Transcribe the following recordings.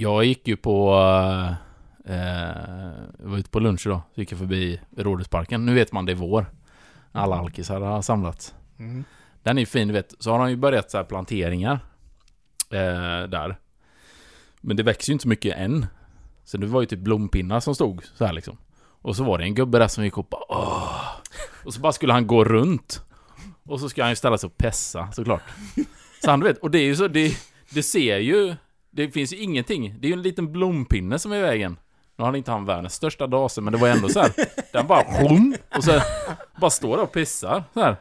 Jag gick ju på... Eh, jag var ute på lunch idag, så gick jag förbi Rådhusparken. Nu vet man det är vår. Alla alkisar har samlats. Mm. Den är ju fin, du vet. Så har de ju börjat så här planteringar. Eh, där. Men det växer ju inte så mycket än. Så det var ju typ blompinnar som stod så här liksom. Och så var det en gubbe där som gick och bara Åh! Och så bara skulle han gå runt. Och så ska han ju ställa sig och pessa såklart. Så han du vet, och det är ju så, det, det ser ju Det finns ju ingenting. Det är ju en liten blompinne som är i vägen. Nu har inte han världens största dase, men det var ändå så här. Den bara blom, och så bara står där och pissar så här.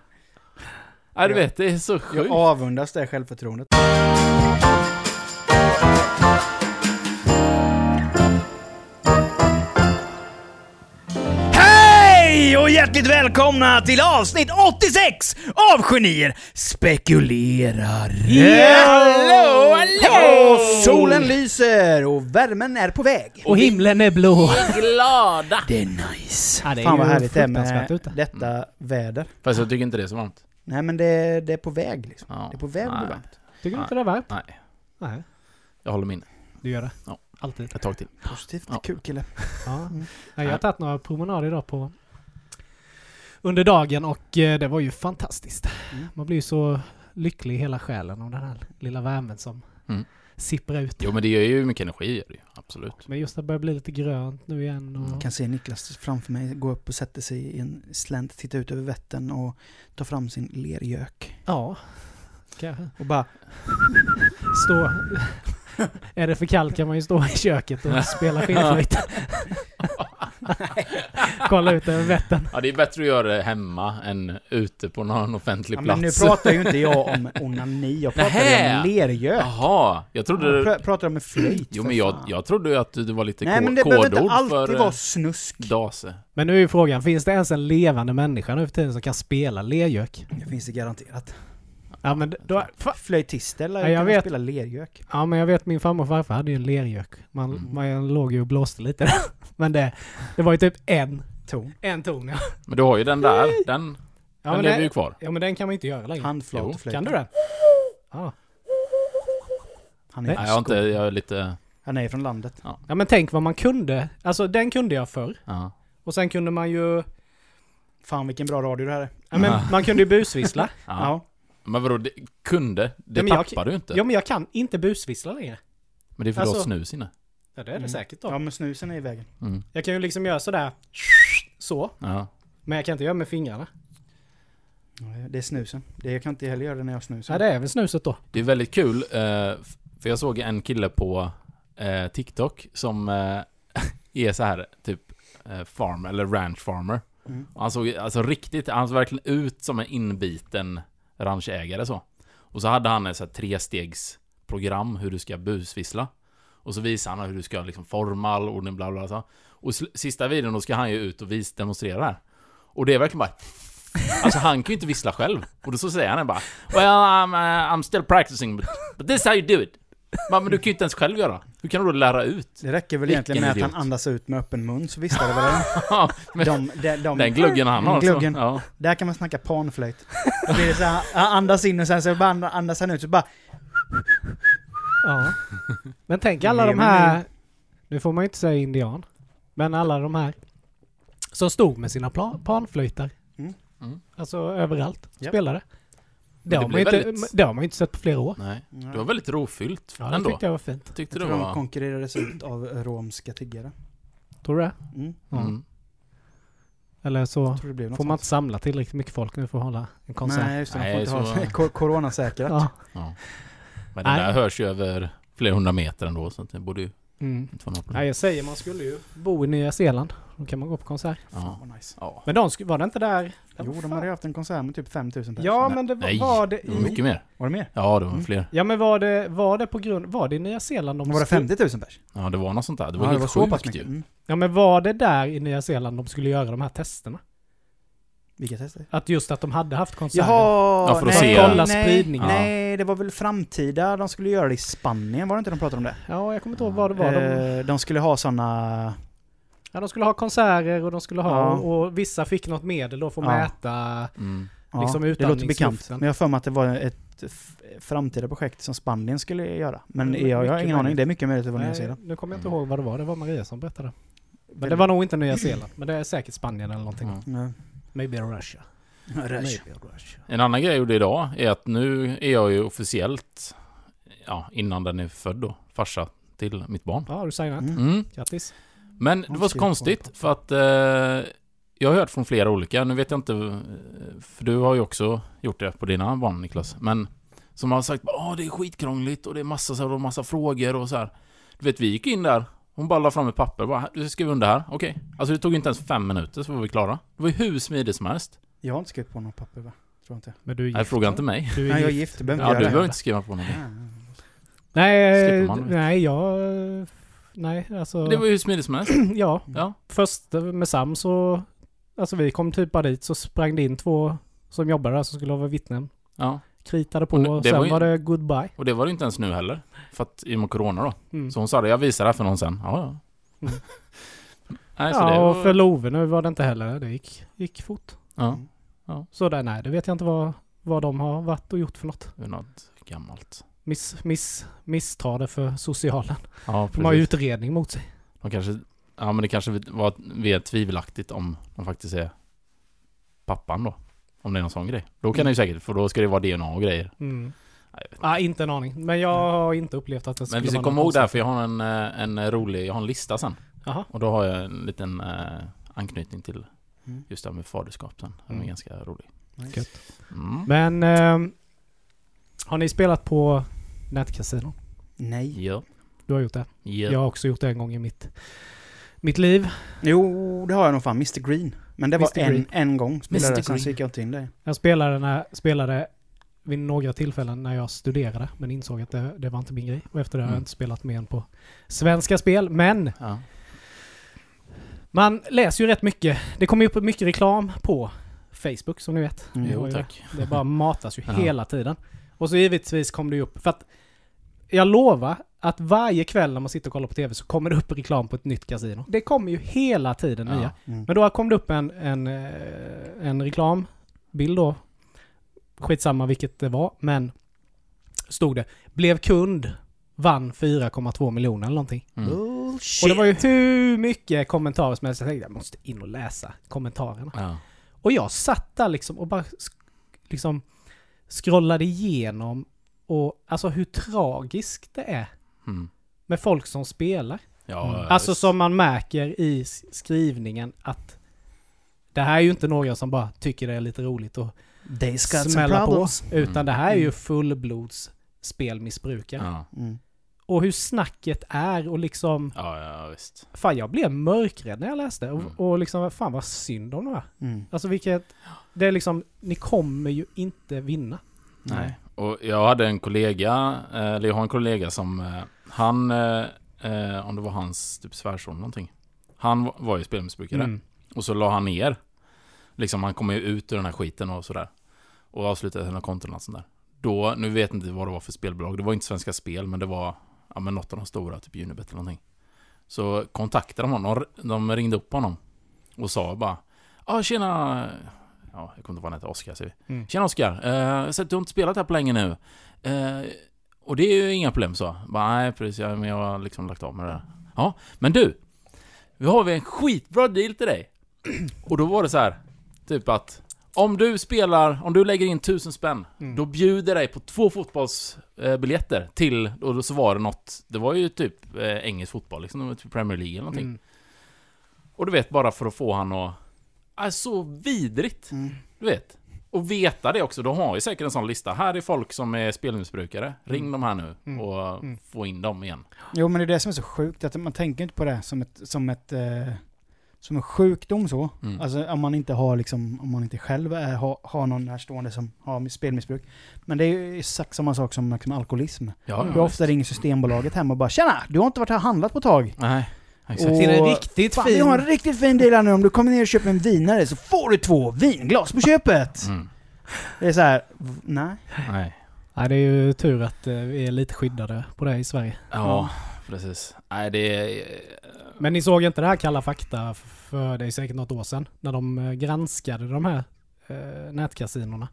Nej du vet, det är så Jag sjukt. avundas det självförtroendet. Hjärtligt välkomna till avsnitt 86 av Genier spekulerar. Hallå, hallå! Solen lyser och värmen är på väg. Och himlen är blå. glada! Det är nice. Ja, det är Fan vad härligt det är med detta väder. Fast jag tycker inte det är så varmt. Nej men det, det är på väg liksom. Ja. Det är på väg att bli varmt. Tycker du inte det är varmt? Nej, Nej, jag håller min du gör det. Ja. Alltid. ett tag till. Positivt, Ja. kul kille. Ja. Mm. Ja, jag har tagit några promenader idag på under dagen och eh, det var ju fantastiskt. Mm. Man blir ju så lycklig i hela själen av den här lilla värmen som Mm. sipprar ut. Jo men det gör ju mycket energi, det ju. Absolut. Men just det börjar bli lite grönt nu igen och... Jag kan se Niklas framför mig gå upp och sätta sig i en slänt, titta ut över Vättern och ta fram sin lergök. Ja, kanske. Och bara, Stå... är det för kallt kan man ju stå i köket och spela skidflöjt. Kolla ut över Vättern. Ja, det är bättre att göra det hemma än ute på någon offentlig ja, plats. men nu pratar ju inte jag om onani, jag pratar ju om lergök. Jaha, jag trodde... Jag du... pr- pratar om en flöjt. Jo för men jag, jag trodde att det var lite Nej ko- men det behöver inte kodord alltid för vara eh, snusk. dase. Men nu är ju frågan, finns det ens en levande människa nu för tiden som kan spela lergök? Det finns det garanterat. Ja men då... Flöjtister lär Ja, jag vet. spela lergök. ja men jag vet min farmor och farfar hade ju en lergök. Man, Mm. man låg ju och blåste lite där. Men det, det var ju typ en, Ton. en ton ja. Men du har ju den där, den, Ja den lever ju kvar. ja men den kan man inte göra längre. Handflateflöjt. Kan du det? Ja. Han är, Nej, jag har inte, jag är lite... han är från landet. ja men tänk vad man kunde. Alltså den kunde jag förr. Ja. Och sen kunde man ju... Fan vilken bra radio det här är. Ja, men Ja. man kunde ju busvissla. ja. Men vadå, det, kunde? Det Ja, men jag- tappar du inte. Ja men jag kan inte busvissla längre. Men det är för att du har alltså- snus inne. Ja det är det Mm. säkert då. Ja men snusen är i vägen. Mm. Jag kan ju liksom göra sådär. Så. Ja. Men jag kan inte göra med fingrarna. Det är snusen. Det jag kan inte heller göra det när jag snusen. Ja det är väl snuset då. Det är väldigt kul, eh, för jag såg en kille på eh, TikTok som eh, är så här typ farm, eller ranch farmer. Mm. Han såg alltså riktigt, han såg verkligen ut som en inbiten ranchägare så. Och så hade han ett så här trestegsprogram hur du ska busvissla. Och så visar han hur du ska liksom forma all ordning bla bla bla. Och sista videon då ska han ju ut och vis demonstrera det här. Och det är verkligen bara Alltså han kan ju inte vissla själv. Och då så säger han bara Well I'm, uh, I'm still practicing but, but this is how you do it. Men, men du kan ju inte ens själv göra. Hur kan du då lära ut? Det räcker väl Vilken egentligen med att idiot. han andas ut med öppen mun så visste det väl men de, de, de, Den gluggen han har alltså. Gluggen. Ja. Där kan man snacka panflöjt. Det så här, han andas in och sen så bara andas han ut så bara... Ja. Men tänk alla de här... Nu får man ju inte säga indian. Men alla de här som stod med sina pla- panflöjtar. Mm. Mm. Alltså överallt. Ja. Spelade. Det, det har man inte, väldigt- det har man ju inte sett på flera år. Nej. Det var väldigt rofyllt Ja, det tyckte jag var fint. Jag tyckte Jag det tror de var... konkurrerades ut av romska tiggare. Tror du det? Mm. Mm. Eller så Jag tror det blev något får man inte samla tillräckligt mycket folk nu för att hålla en konsert. Nej, just det. De får inte så- ha coronasäkrat. Ja. Ja. Men det där hörs ju över flera hundra meter ändå, så det borde ju Mm. inte vara något problem. Nej, jag säger man skulle ju bo i Nya Zeeland. Då kan man gå på konsert. Ja. Fan nice. ja. Men de var det inte där? Jo, de hade ju haft en konsert med typ 5000 personer. Ja, men det var, Nej, var det Det var i... mycket mer. Var det mer? Ja, det var Mm. fler. Ja, men var det, var det på grund... Var det i Nya Zeeland de Var det skulle- 50 000 pers? Ja, det var något sånt där. Det var ja, helt det var så pass sjukt mycket. ju. Mm. Ja, men var det där i Nya Zeeland de skulle göra de här testerna? Vilka tester? Att just att de hade haft konserter? Jaha! Ja, för att nej, se- Kolla nej, spridningen. Nej, det var väl framtida. De skulle göra det i Spanien, var det inte de pratade om det? Ja, jag kommer inte ihåg vad det var. De, Eh, de skulle ha såna... ja, de skulle ha konserter och de skulle ha... Ja. Och, vissa fick något medel då för att Ja. mäta Mm. Ja, Liksom det låter bekant. Men jag har för mig att det var ett framtida projekt som Spanien skulle göra. Men Mm, jag, jag har ingen aning. Det är mycket möjligt att det var Nya Zeeland. nu kommer jag inte ihåg vad det var. Det var Maria som berättade. Men det var nog inte Nya Zeeland. Men det är säkert Spanien eller någonting. Mm. Maybe Russia. Maybe Russia. En annan grej jag gjorde idag är att nu är jag ju officiellt, ja, innan den är född då, farsa till mitt barn. Ja, har du signat? Mm. Mm. Grattis. Men det Ja, var så konstigt för att eh, jag har hört från flera olika, nu vet jag inte, för du har ju också gjort det på dina barn Niklas, men som har sagt att det är skitkrångligt och det är massa, så här, och massa frågor och så här. Du vet, vi gick in där, hon bara la fram ett papper, bara, du ska skriva under här, okej. Alltså det tog inte ens fem minuter så var vi klara. Det var ju hur smidigt som helst. Jag har inte skrivit på något papper va? Tror inte. Men du är gift. Nej, fråga inte mig. Du är Nej, jag är gift. Du behöver Ja, inte du göra behöver inte skriva på någonting. Nej, nej, jag... Nej, alltså... Det var ju hur smidigt som helst. ja, Ja. först med Sam så... Alltså vi kom typ bara dit så sprang det in två som jobbade där som skulle vara vittnen. ja. Kritade på Och det och sen var ju- var det goodbye. Och det var det inte ens nu heller. För att i och med Corona då. Mm. Så hon sa det, jag visar det här för någon sen. Ja, ja. Mm. Nej, så Ja, det och var... för Love nu var det inte heller. Det gick, gick fort. Ja, Så där, nej, det vet jag inte vad, vad de har varit och gjort för något. det är något gammalt. Miss, miss, misstar det för socialen. Ja, De har ju utredning mot sig. De kanske... Ja, men det kanske var mer tvivelaktigt om de faktiskt är pappan då. Om det är någon sån grej. Då kan det ju säkert, för då ska det vara DNA och grejer. Mm. Nej, inte. Ah, inte en aning. Men jag har inte upplevt att det skulle Men vi ska komma ihåg det här, för jag har en, eh, en rolig, jag har en lista sen. Jaha. Och då har jag en liten eh, anknytning till Mm. just det här med faderskap sen. Den är Mm. ganska rolig. Nice. Mm. Men ehm, har ni spelat på nätkasino? Nej. Ja. Du har gjort det? Ja. Jag har också gjort det en gång i mitt, mitt liv. Jo, det har jag nog fan. Mr Green. Men det var Mr. en, Green. en gång. Spelade Mr. det, sen Green. så gick jag inte in där. Jag spelade, när, spelade vid några tillfällen när jag studerade men insåg att det, det var inte min grej. Och efter det har jag Mm. inte spelat mer än på svenska spel. Men Ja. man läser ju rätt mycket. Det kommer ju upp mycket reklam på Facebook som ni vet. Mm. Det var Jo, ju tack. Det bara matas ju Ja. hela tiden. Och så givetvis kom det ju upp. För att jag lovar att varje kväll när man sitter och kollar på TV så kommer det upp reklam på ett nytt kasino. Det kommer ju hela tiden Ja. nya. Mm. Men då kom det upp en, en, eh, en reklambild då. Skitsamma vilket det var, men stod det blev kund, vann 4,2 miljoner eller någonting. Mm. Bullshit. Och det var ju hur mycket kommentarer som helst. Jag tänkte jag måste in och läsa kommentarerna. Ja. Och jag satt där liksom och bara liksom scrollade igenom och alltså hur tragiskt det är Mm. med folk som spelar. Ja, Mm. Alltså som man märker i skrivningen att det här är ju inte några som bara tycker det är lite roligt och smälla på. Utan Mm. det här är ju Mm. fullblods spelmissbrukare. Ja. Mm. Och hur snacket är och liksom... Ja, ja, visst. Fan jag blev mörkrädd när jag läste. Och, Mm. och liksom, fan vad synd om de här. Mm. Alltså vilket... Det är liksom, ni kommer ju inte vinna. Nej. Och jag hade en kollega, eh, eller jag har en kollega som, eh, han, eh, om det var hans typ svärson någonting. Han var- var ju spelmissbrukare. Mm. Och så la han ner. Liksom han kom ju ut ur den här skiten och sådär. Och avslutade sina konton och sånt där. Då, nu vet jag inte vad det var för spelbolag. Det var inte Svenska Spel, men det var ja, men något av de stora, typ Unibet eller någonting. Så kontaktade de honom. De ringde upp honom. Och sa bara Ja, ah, tjena... Ja, jag kommer inte ihåg vad han heter. Oskar säger vi. Mm. Tjena Oskar. Eh, jag har sett att du har inte spelat här på länge nu. Eh, och det är ju inga problem så. Bara, nej, precis. Jag, men jag har liksom lagt av med det där. Ja, men du. Vi har vi en skitbra deal till dig. Och då var det så här. Typ att om du spelar, om du lägger in tusen spänn, Mm. då bjuder dig på två fotbollsbiljetter till, och då så var det något, det var ju typ eh, engelsk fotboll liksom, typ Premier League eller någonting. Mm. Och du vet, bara för att få han att... Äh, så vidrigt! Mm. Du vet. Och veta det också, de har ju säkert en sån lista. Här är folk som är spelmissbrukare. Ring Mm. dem här nu Mm. och Mm. få in dem igen. Jo, men det är det som är så sjukt. Att man tänker inte på det som ett, som ett, eh, som en sjukdom så. Mm. Alltså om man inte har liksom, om man inte själv är, har, har någon närstående som har spelmissbruk. Men det är ju exakt samma sak som liksom, alkoholism. Ja, Hur ofta ringer Systembolaget hem och bara “Tjena! Du har inte varit här och handlat på ett tag?” Nej, exakt. Och- Till en riktigt Fan, fin... vi har en riktigt fin deal här nu. Om du kommer ner och köper en vinare så får du två vinglas på köpet! Mm. Det är så här, nej. Nej. Nej, det är ju tur att eh, vi är lite skyddade på det i Sverige. Ja, precis. Nej, det är... Men ni såg inte det här Kalla fakta för det är säkert något år sedan? När de eh, granskade de här eh, nätkasinorna.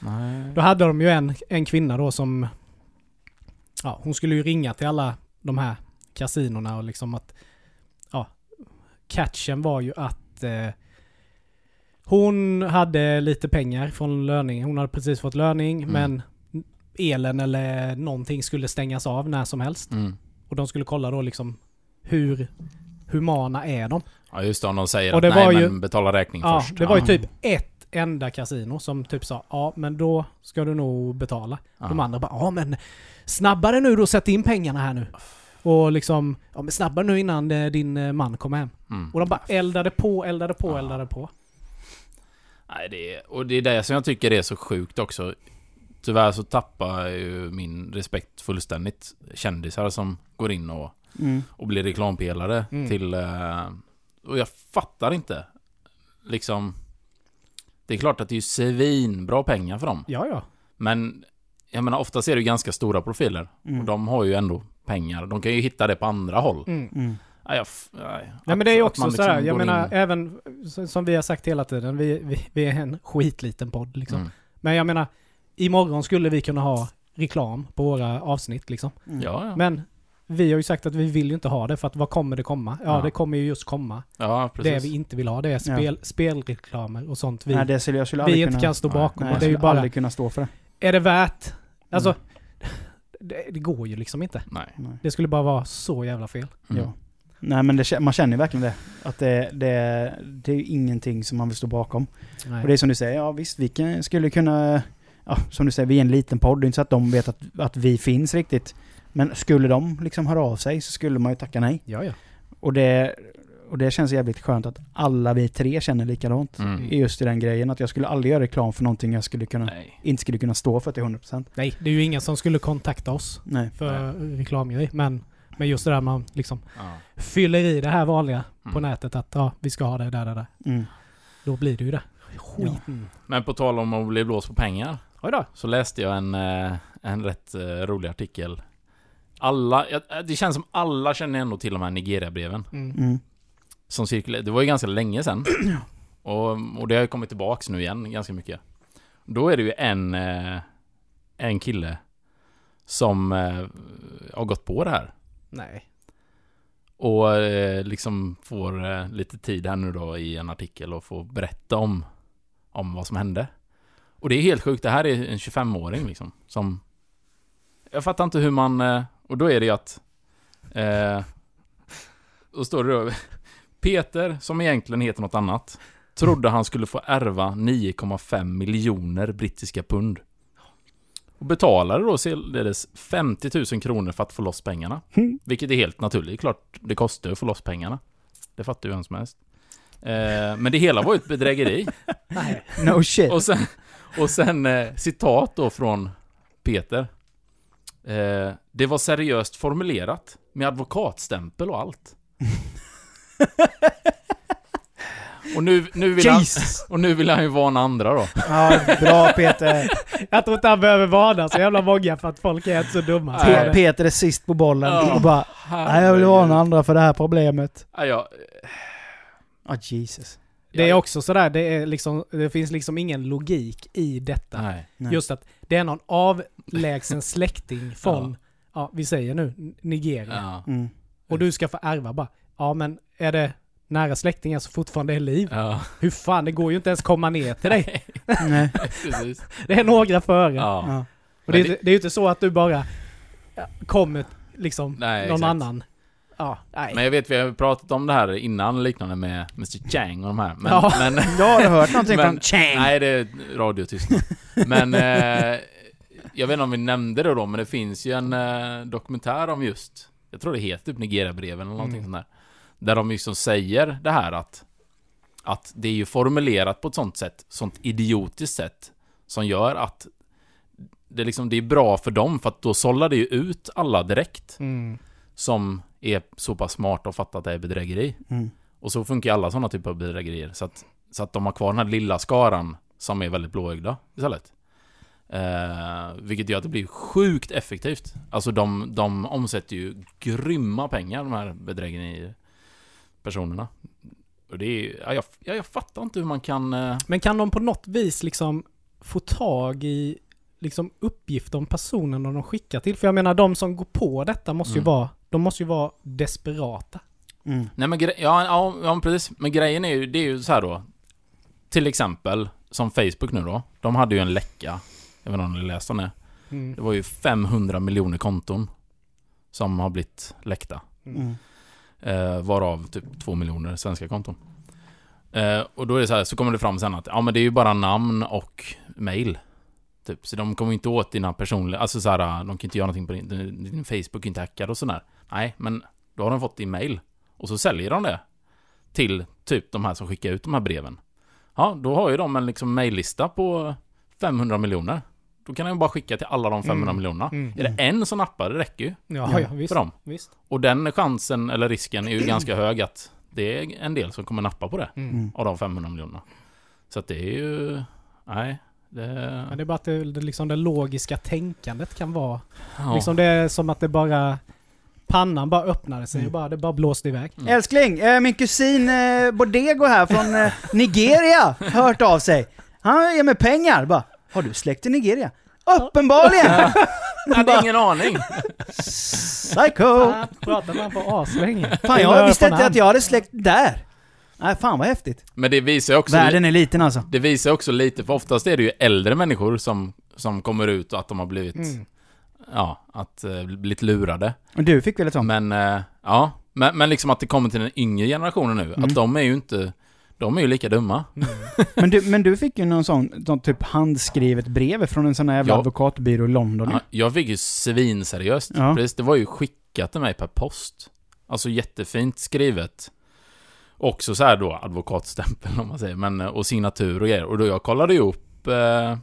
Nej. Då hade de ju en, en kvinna då som... Ja, hon skulle ju ringa till alla de här kasinorna och liksom att... Catchen var ju att... Eh, hon hade lite pengar från löning. Hon hade precis fått löning Mm. men elen eller någonting skulle stängas av när som helst. Mm. Och de skulle kolla då liksom hur humana är de? Ja just det, om de säger Och att det nej var ju- men betala räkning Ja, först. det var ju typ ett enda kasino som typ sa ja men då ska du nog betala. De Ja. andra bara ja men snabbare nu då, sätt in pengarna här nu. Och liksom, ja men snabbare nu innan eh, din eh, man kommer hem. Mm. Och de bara eldade på, eldade på, Ja. eldade på. Nej, det är, och det är det som jag tycker är så sjukt också. Tyvärr så tappar ju min respekt fullständigt. Kändisar som går in och, Mm. och blir reklampelare Mm. till... Eh, och jag fattar inte. Liksom... Det är klart att det är ju svinbra pengar för dem. Ja, ja. Men jag menar, oftast är det ganska stora profiler. Mm. Och de har ju ändå pengar. De kan ju hitta det på andra håll. Mm. Mm. Nej, jag, nej, Nej men det är ju också liksom sådär, jag menar in- även som vi har sagt hela tiden, vi, vi, vi är en skitliten podd liksom. Mm. Men jag menar, imorgon skulle vi kunna ha reklam på våra avsnitt liksom. Mm. Ja, ja. Men vi har ju sagt att vi vill ju inte ha det för att vad kommer det komma? Ja, Ja. det kommer ju just komma. ja, precis. Det vi inte vill ha det är spel, spelreklamer och sånt vi, Nej, det skulle jag skulle vi aldrig inte kunna... kan stå bakom. Nej, det är ju bara, aldrig kunna stå för det. är det värt? Alltså, Mm. Det, det går ju liksom inte. Nej. Nej. Det skulle bara vara så jävla fel. Mm. Ja. Nej men det, man känner ju verkligen det. Att det, det, det är ju ingenting som man vill stå bakom. Nej. Och det är som du säger, ja visst vi kan, skulle kunna... Ja, som du säger, vi är en liten podd. Det är inte så att de vet att, att vi finns riktigt. Men skulle de liksom höra av sig så skulle man ju tacka nej. Ja, ja. Och det, och det känns jävligt skönt att alla vi tre känner likadant. Mm. Just i den grejen. Att jag skulle aldrig göra reklam för någonting jag skulle kunna, Nej. inte skulle kunna stå för till 100%. Nej, det är ju ingen som skulle kontakta oss Nej. för reklamgrej. Men, men just det där man liksom Ja. fyller i det här vanliga på Mm. nätet att ja, vi ska ha det där, där, där. Mm. Då blir det ju det. Skit. Mm. Men på tal om att bli blåst på pengar. Oj då. Så läste jag en, eh, en rätt eh, rolig artikel. Alla, ja, det känns som alla känner ändå till de här Nigeria-breven. Mm. Mm. Som cirkulerade. Det var ju ganska länge sedan. och, och det har ju kommit tillbaks nu igen ganska mycket. Då är det ju en, eh, en kille som eh, har gått på det här. Nej. Och eh, liksom får lite tid här nu då i en artikel och får berätta om, om vad som hände. Och det är helt sjukt, det här är en 25-åring liksom som... Jag fattar inte hur man... Och då är det ju att... Eh, då står det då... Peter, som egentligen heter något annat, trodde han skulle få ärva 9,5 miljoner brittiska pund. Och betalade då således 50 000 kronor för att få loss pengarna. Mm. Vilket är helt naturligt. Klart, det kostar att få loss pengarna. Det fattar ju vem som helst. Eh, men det hela var ju ett bedrägeri. No shit. Och sen, och sen eh, citat då från Peter. Eh, det var seriöst formulerat. Med advokatstämpel och allt. Och nu, nu vill han, och nu vill han ju varna andra då. Ja, bra Peter. Jag tror inte han behöver varna så jävla många för att folk är inte så dumma. Pe-. Peter är sist på bollen Ja. och bara Nej, jag vill varna andra för det här problemet. Ja, Ja, Jesus. Det är också sådär, det, är liksom, det finns liksom ingen logik i detta. Nej. Just att det är någon avlägsen släkting från, ja. vi säger nu, Nigeria. Ja. Mm. Och du ska få ärva bara. Ja men är det nära släktingar som fortfarande är i liv? Ja, Hur fan, det går ju inte ens komma ner till dig. Nej. precis. Det är några före. Ja. Ja. Och det, det är ju inte så att du bara kommer liksom Nej, någon exakt. annan. Ja, nej. Men jag vet, vi har pratat om det här innan liknande med Mr Chang och de här. Men, Ja. men, Jag har hört någonting Men- från Chang. Nej, det är radiotystnad. Men eh, jag vet inte om vi nämnde det då, men det finns ju en eh, dokumentär om just, jag tror det heter typ Nigeria-breven eller någonting Mm. sånt där. Där de liksom säger det här att, att det är ju formulerat på ett sånt sätt, sånt idiotiskt sätt, som gör att det, liksom, det är bra för dem, för att då sållar det ju ut alla direkt Mm. som är så pass smarta och fattar att det är bedrägeri. Mm. Och så funkar ju alla sådana typer av bedrägerier. Så att, så att de har kvar den här lilla skaran som är väldigt blåögda istället. Eh, vilket gör att det blir sjukt effektivt. Alltså de, de omsätter ju grymma pengar, de här bedrägeripersonerna. Och det är, ja, jag, ja, jag fattar inte hur man kan... eh, Men kan de på något vis liksom få tag i liksom uppgifter om personen de skickar till? För jag menar, de som går på detta måste ju Mm. vara, de måste ju vara desperata. Mm. Nej men ja, ja, ja, precis. Men grejen är ju, det är ju så här då. Till exempel, som Facebook nu då. De hade ju en läcka. Jag vet inte om ni läste om det. Mm. Det var ju 500 miljoner konton. Som har blivit läckta. Mm. Eh, varav typ 2 miljoner svenska konton. Eh, och då är det så här, så kommer det fram sen att ja men det är ju bara namn och mail. Typ, så de kommer inte åt dina personliga, alltså så här, de kan inte göra någonting på din, din, Facebook är inte hackad och sådär. Nej, men då har de fått din mail. Och så säljer de det. Till typ de här som skickar ut de här breven. Ja, då har ju de en liksom maillista på 500 miljoner. Då kan de ju bara skicka till alla de 500 Mm. miljonerna. Mm. Är det en som nappar, det räcker ju Ja, Ja, ja, visst. för dem. visst. Och den chansen, eller risken, är ju ganska hög att det är en del som kommer nappa på det. Mm. Mm. Av de 500 miljonerna. Så att det är ju... Nej, det... Men det är bara att det, det, liksom det logiska tänkandet kan vara... ja. Liksom det är som att det bara... Pannan bara öppnade sig och bara, det bara blåste iväg. Mm. Älskling, eh, min kusin eh, Bodego här från eh, Nigeria har hört av sig. Han ger mig pengar. Bara, har du släkt i Nigeria? Uppenbarligen! Jag hade ingen aning. Psycho! Pratar man på aslänge. Fan, jag visste inte att jag hade släkt där. Nej, fan vad häftigt. Men det visar ju också... Världen är liten alltså. Det visar också lite, för oftast är det ju äldre människor som, som kommer ut och att de har blivit... Mm. Ja, att uh, blivit lurade. Och du fick väl ett sånt? Men, eh, ja. Men, men liksom att det kommer till den yngre generationen nu. Mm. Att de är ju inte... De är ju lika dumma. Men du, men du fick ju någon sån, sån typ handskrivet brev från en sån här jävla Ja. advokatbyrå i London. Ja, jag fick ju svinseriöst. Ja. Precis, det var ju skickat till mig per post. Alltså jättefint skrivet. Också så här då advokatstämpel om man säger, men och signatur och grejer. Och då jag kollade ju upp eh,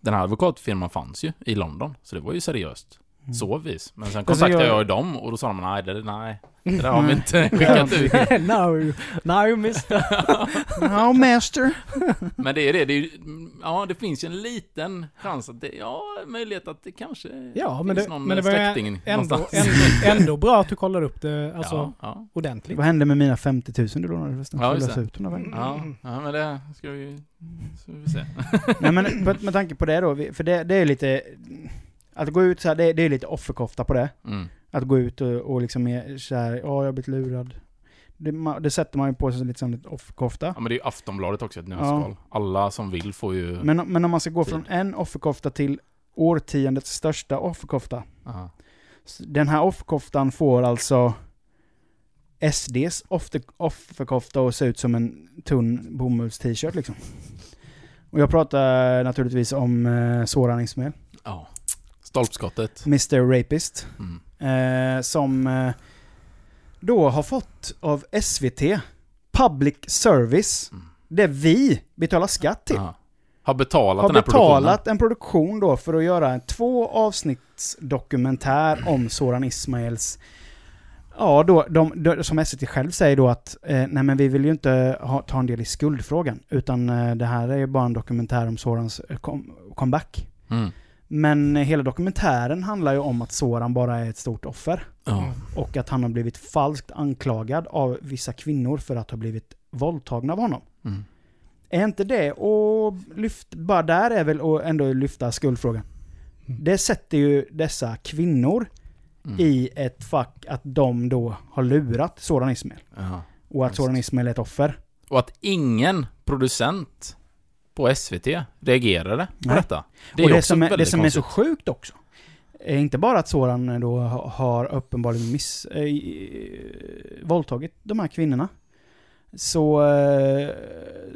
den här advokatfirman fanns ju i London, så det var ju seriöst. Mm. Så vis. Men sen Alltså, kontaktade jag- jag dem och då sa de nej, det, nej, det där har vi inte skickat ut. no, no mister. Ja, master. Men det är det, det är ja det finns ju en liten chans att det, ja, möjlighet att det kanske Ja, men finns det, någon men det var ju släkting ändå, någonstans. ändå, ändå bra att du kollar upp det alltså, ja, ja. ordentligt. Vad hände med mina 50 000 du lånade förresten? Ja, just ut vägen? Ja, ja, men det ska vi ska vi se. Nej men med, tanke på det då, för det, det är lite... Att gå ut så här, det, det är lite offerkofta på det. Mm. Att gå ut och, och liksom är så här, ja jag har blivit lurad. Det, ma- det sätter man ju på sig lite som ett offerkofta. Ja, men det är ju Aftonbladet också, ett nötskal. Alla som vill får ju... Men, men om man ska gå från en offerkofta till årtiondets största offerkofta. Aha. Den här offerkoftan får alltså SDs offer, offerkofta att se ut som en tunn bomulls-t-shirt liksom. Och jag pratar naturligtvis om eh, Soran Ismail, Ja. Stolpskottet. Mr Rapist. Mm. Eh, som eh, då har fått av SVT Public Service, Mm. det vi betalar skatt till. Ja. Har betalat har den här betalat en produktion då för att göra en två avsnitts dokumentär om Soran Ismails Ja, då, de, de, som SVT själv säger då att eh, nej men vi vill ju inte ha, ta en del i skuldfrågan, utan eh, det här är ju bara en dokumentär om Sorans eh, com, comeback. Mm. Men hela dokumentären handlar ju om att Soran bara är ett stort offer. Ja. Och att han har blivit falskt anklagad av vissa kvinnor för att ha blivit våldtagna av honom. Mm. Är inte det och lyft, bara där är väl att ändå lyfta skuldfrågan. Mm. Det sätter ju dessa kvinnor Mm. i ett fack att de då har lurat Soran Ismail. Ja. Och att. Soran Ismail är ett offer. Och att ingen producent på SVT reagerade på Nej. detta. Det är och det som, är, det som är så sjukt också, är inte bara att Soran då ha- har uppenbarligen miss, äh, våldtagit de här kvinnorna. Så äh,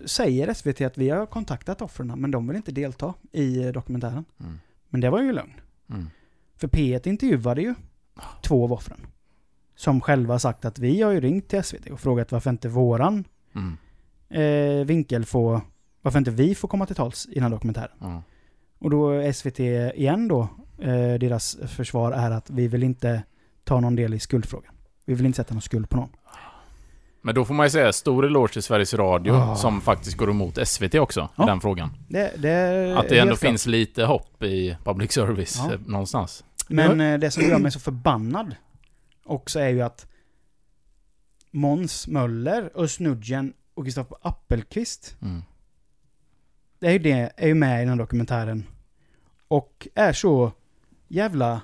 säger SVT att vi har kontaktat offren men de vill inte delta i dokumentären. Mm. Men det var ju lögn. Mm. För P1 intervjuade ju två av offren. Som själva sagt att vi har ju ringt till SVT och frågat varför inte våran Mm. eh, vinkel får, varför inte vi får komma till tals i den här dokumentären. Ja. Och då SVT igen då, eh, deras försvar är att vi vill inte ta någon del i skuldfrågan. Vi vill inte sätta någon skuld på någon. Men då får man ju säga stor eloge till Sveriges Radio Ah. som faktiskt går emot SVT också Ja. i den frågan. Det, det är Att det ändå klart. finns lite hopp i public service Ja. eh, någonstans. Men eh, det som gör mig så förbannad också är ju att Måns Möller, Özz och Kristoffer Appelqvist. Mm. Det är ju, det, är ju med i den här dokumentären. Och är så jävla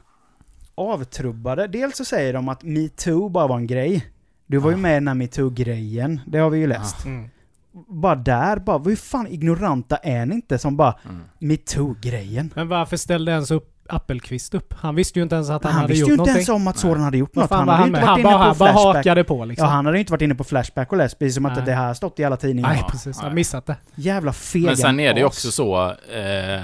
avtrubbade. Dels så säger de att metoo bara var en grej. Du var ju Ah. med i den här metoo-grejen. Det har vi ju läst. Mm. Bara där, bara, hur fan ignoranta är ni inte som bara Mm. metoo-grejen? Men varför ställde ens upp Appelqvist upp? Han visste ju inte ens att han, Han, hade visste gjort ju inte någonting. ens om att Soran hade gjort något. Han hade han inte med? varit Han bara, han bara Flashback. hakade på liksom. Ja, han hade ju inte varit inne på Flashback och läst, precis som att Nej. det här stått i alla tidningar. Nej, precis. Jag missat det. Jävla fega Men sen är det ju också så, eh,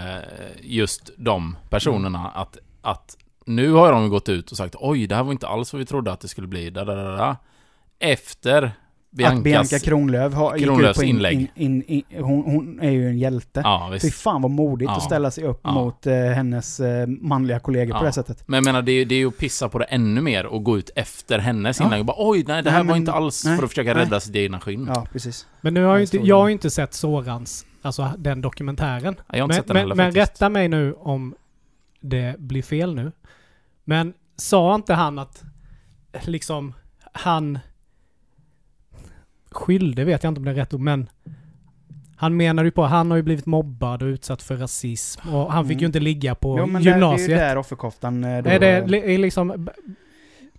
just de personerna, att, att nu har de gått ut och sagt oj, det här var inte alls vad vi trodde att det skulle bli. Da, da, da, da. Efter Biancas... Att Bianca Kronlöf har, Kronlöfs på in, inlägg. in, in, in, hon, hon är ju en hjälte. Ja, Fy visst. fan vad modigt Ja. att ställa sig upp Ja. mot eh, hennes eh, manliga kollegor på Ja. det sättet. Men jag menar, det är, det är ju att pissa på det ännu mer och gå ut efter hennes Ja. inlägg och bara oj, nej det här Nej, var men- inte alls nej, för att försöka nej. rädda sitt egna skinn. Ja, precis. Men nu har ju inte, jag har ju inte sett Sorans, alltså den dokumentären. Jag har inte Men, sett den men, heller men faktiskt. rätta mig nu om det blir fel nu. Men sa inte han att liksom han skyllde, vet jag inte om det är rätt ord, men han menar ju på att han har ju blivit mobbad och utsatt för rasism och han fick Mm. ju inte ligga på Jo, men det, det är gymnasiet. ju där offerkoftan eh, då är det är liksom...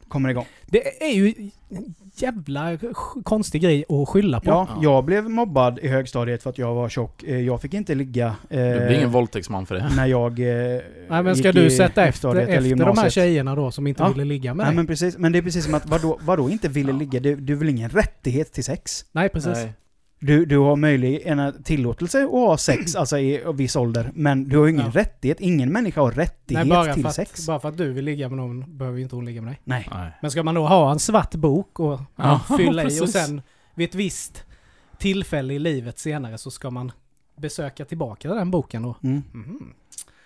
kommer igång. Det är ju en jävla konstig grej att skylla på. Ja, Ja. jag blev mobbad i högstadiet för att jag var tjock. Eh, Jag fick inte ligga eh, Du blir ingen våldtäktsman för det. när jag eh, Nej men ska gick du sätta efter, efter de här tjejerna då som inte Ja. ville ligga med Nej dig? men precis, men det är precis som att vadå, vadå inte ville ligga? Du, du vill ingen rättighet till sex? Nej precis. Nej. Du, du har möjlig en tillåtelse att ha sex, alltså i viss ålder, men du har ju ingen Ja. rättighet. Ingen människa har rättighet Nej bara till för, att, sex. bara för att du vill ligga med någon behöver ju inte hon ligga med dig. Nej. Nej. Men ska man då ha en svart bok och Ja, fylla i och sen vid ett visst tillfälle i livet senare så ska man besöka tillbaka den boken då? Mm. Mhm.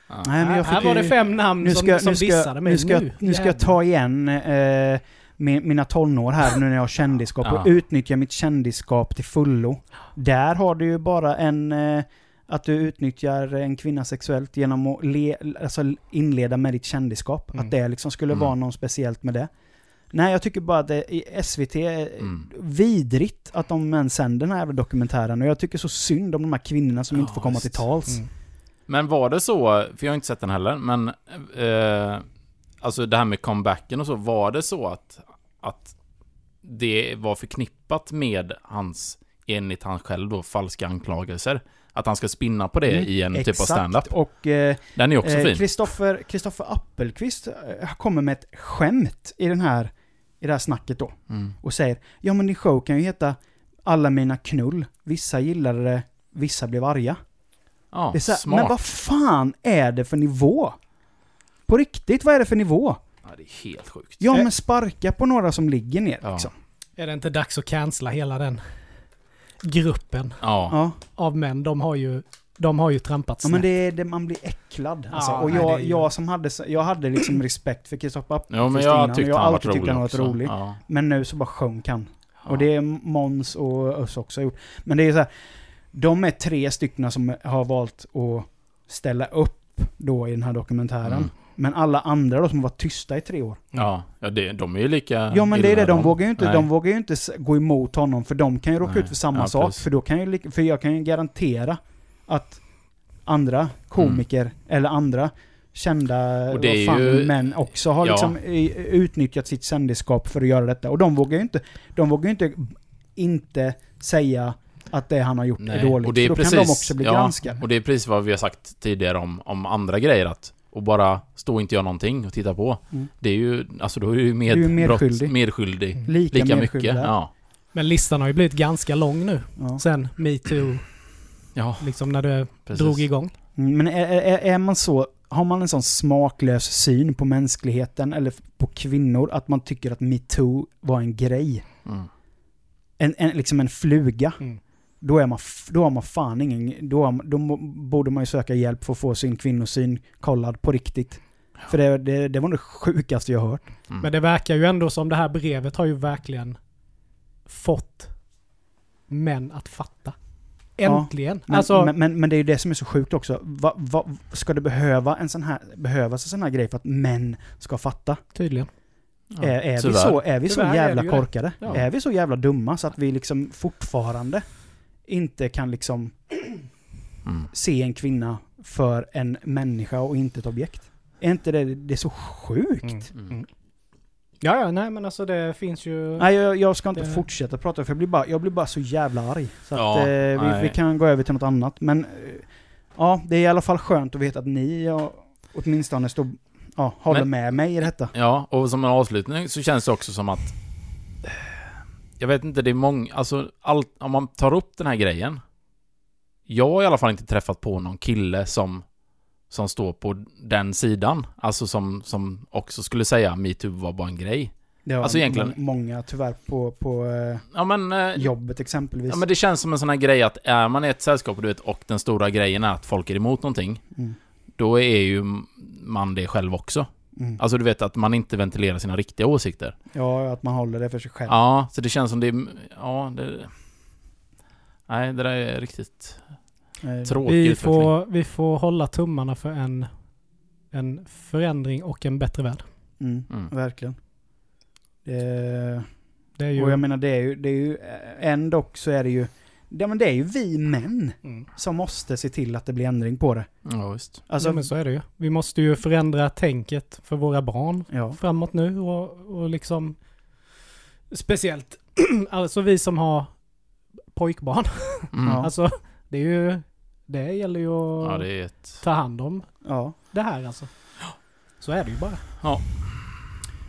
Ja. Nej, men jag här fick var ju- det fem namn Nu som, ska, som nu ska, dissade mig. nu ska, jag- nu ska jag ta igen eh, min, mina tonår här nu när jag har kändisskap Ja. och utnyttja mitt kändisskap till fullo. Där har du ju bara en... Eh, att du utnyttjar en kvinna sexuellt genom att le, alltså inleda med ditt kändisskap. Mm. Att det liksom skulle Mm. vara något speciellt med det. Nej, jag tycker bara att det, i SVT är Mm. vidrigt att de ens sänder den här dokumentären. Och jag tycker så synd om de här kvinnorna som Ja, inte får komma visst. till tals. Mm. Men var det så, för jag har inte sett den heller, men eh, alltså det här med comebacken och så, var det så att, att det var förknippat med hans, enligt han själv då, falska anklagelser? Att han ska spinna på det Mm, i en typ av Exakt. stand-up? Och eh, Den är också Eh, fin. Kristoffer Kristoffer Appelqvist eh, kommer med ett skämt i den här i det här snacket då. Mm. Och säger Ja men din show kan ju heta Alla mina knull. Vissa gillade det, vissa blev arga. Ja, Det är så här, smart. men vad fan är det för nivå? På riktigt, vad är det för nivå? Ja, det är helt sjukt. Ja Eh. men sparka på några som ligger ner Ja. liksom. Är det inte dags att cancella hela den gruppen Ja. Ja. av män? De har ju, de har ju trampat Ja snett. men det är det man blir äcklad. Alltså. Ja, och nej, jag, ju- jag som hade, jag hade liksom respekt för Kristoffer Ja, men innan, jag och tyckte jag har han alltid tyckt rolig han varit rolig. Ja. Men nu så bara sjönk han. Och det är Måns och Özz också gjort. Men det är så här, de är tre stycken som har valt att ställa upp då i den här dokumentären. Mm. Men alla andra då som har varit tysta i tre år. Ja, ja det, de är ju lika Ja men det är det, illa de vågar ju inte, Nej. de vågar inte gå emot honom för de kan ju råka Nej. ut för samma Ja, sak. precis. För då kan ju, för jag kan ju garantera att andra komiker eller andra kända Och det är fan, ju- män också har Ja. liksom utnyttjat sitt kändisskap för att göra detta. Och de vågar ju inte, de vågar ju inte, inte säga att det han har gjort är Nej, dåligt. och det är då precis, kan de också bli ja, granskade. Och det är precis vad vi har sagt tidigare om, om andra grejer att och bara stå och inte göra någonting och titta på. Mm. Det är ju, alltså då är du ju med, Du är ju medskyldig. medskyldig. Lika, Lika medskyldig mycket. Ja. Men listan har ju blivit ganska lång nu. Ja. Sen metoo, Ja, liksom när det precis. drog igång. Mm, Men är, är, är man så, har man en sån smaklös syn på mänskligheten eller på kvinnor att man tycker att metoo var en grej? Mm. En, en, liksom en fluga. Mm. Då är man, då har man fan ingen, då, man- då borde man ju söka hjälp för att få sin kvinnosyn kollad på riktigt. För det, det, det var det sjukaste jag hört. Mm. Men det verkar ju ändå som det här brevet har ju verkligen fått män att fatta. Ja, Äntligen! Men, alltså, men, men, men det är ju det som är så sjukt också. Va, va, ska det behöva en sån här, behövas en sån här grej för att män ska fatta? tydligen. Ja, är, är, vi så, är vi så Tyvärr är jävla det. korkade? Ja. Är vi så jävla dumma så att vi liksom fortfarande inte kan liksom Mm. se en kvinna för en människa och inte ett objekt? Är inte det, det är så sjukt? Mm. Mm. Ja, ja, nej men alltså det finns ju... Nej, jag, jag ska inte Det- fortsätta prata för jag blir bara, jag blir bara så jävla arg. Så Ja, att, eh, vi, vi kan gå över till något annat. Men eh, ja, det är i alla fall skönt att veta att ni ja, åtminstone står, ja, håller Men- med mig i detta. Ja, och som en avslutning så känns det också som att... Jag vet inte, det är många... Alltså, allt, om man tar upp den här grejen. Jag har i alla fall inte träffat på någon kille som... Som står på den sidan. Alltså som, som också skulle säga metoo var bara en grej. Det har Alltså egentligen- må- många tyvärr på, på eh, Ja men... eh, jobbet exempelvis. Ja men det känns som en sån här grej att är man i ett sällskap du vet, och den stora grejen är att folk är emot någonting. Mm. Då är ju man det själv också. Mm. Alltså du vet att man inte ventilerar sina riktiga åsikter. Ja, att man håller det för sig själv. Ja, så det känns som det är... Ja, det... Nej, det där är riktigt Eh, tråkig Vi utveckling. får, vi får hålla tummarna för en, en förändring och en bättre värld. Mm, Mm. verkligen. Det, Det är ju... och jag menar det är ju, det är ju ändå så är det ju, ja, men det är ju vi män mm. som måste se till att det blir ändring på det. Ja, visst. Alltså, ja, men så är det ju. Vi måste ju förändra tänket för våra barn ja. framåt nu och, och liksom speciellt alltså vi som har pojkbarn. Mm. Ja. Ja. Alltså det är ju, det gäller ju att det är ett... ta hand om ja. det här alltså. Så är det ju bara. Ja.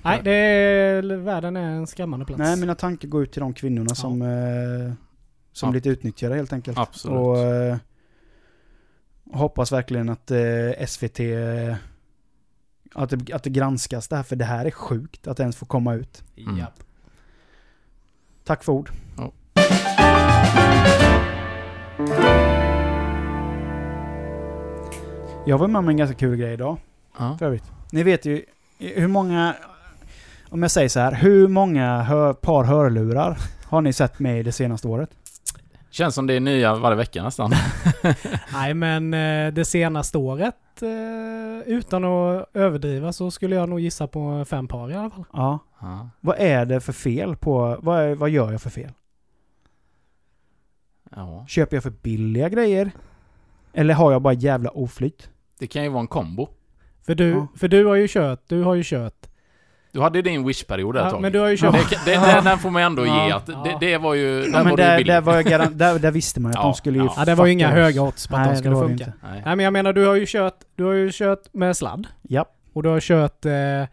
Nej, det är, världen är en skrämmande plats. Nej, mina tankar går ut till de kvinnorna som, eh, som Ja. blivit utnyttjade helt enkelt. Absolut. Och eh, hoppas verkligen att eh, SVT, att det, att det granskas det här, för det här är sjukt att det ens får komma ut. Mm. Japp. Tack för ord. Ja. Jag var med om en ganska kul grej idag, Ja. för övrigt. Ni vet ju hur många, om jag säger så här, hur många hör, par hörlurar har ni sett med det senaste året? Känns som det är nya varje vecka nästan. Nej, men eh, det senaste året, eh, utan att överdriva, så skulle jag nog gissa på fem par i alla fall. Ja. Ja. Vad är det för fel på, vad, är, vad gör jag för fel? ja. Köper jag för billiga grejer? Eller har jag bara jävla oflyt? Det kan ju vara en kombo. För du, Ja. för du har ju kört, du har ju kört. Du hade ju din wish-period ett Ja, tag. men du har ju kört. det, det, Ja. den, får man ändå ge att det, Ja. det var ju... Ja, men det där, där, var jag garan- där, där visste man ju att Ja, de skulle ju ja. Det var ju inga höga odds på att Nej, de det skulle det funka. Nej. Nej, men jag menar, du har ju kört, du har ju kört med sladd. Ja, Och du har kört eh, eh,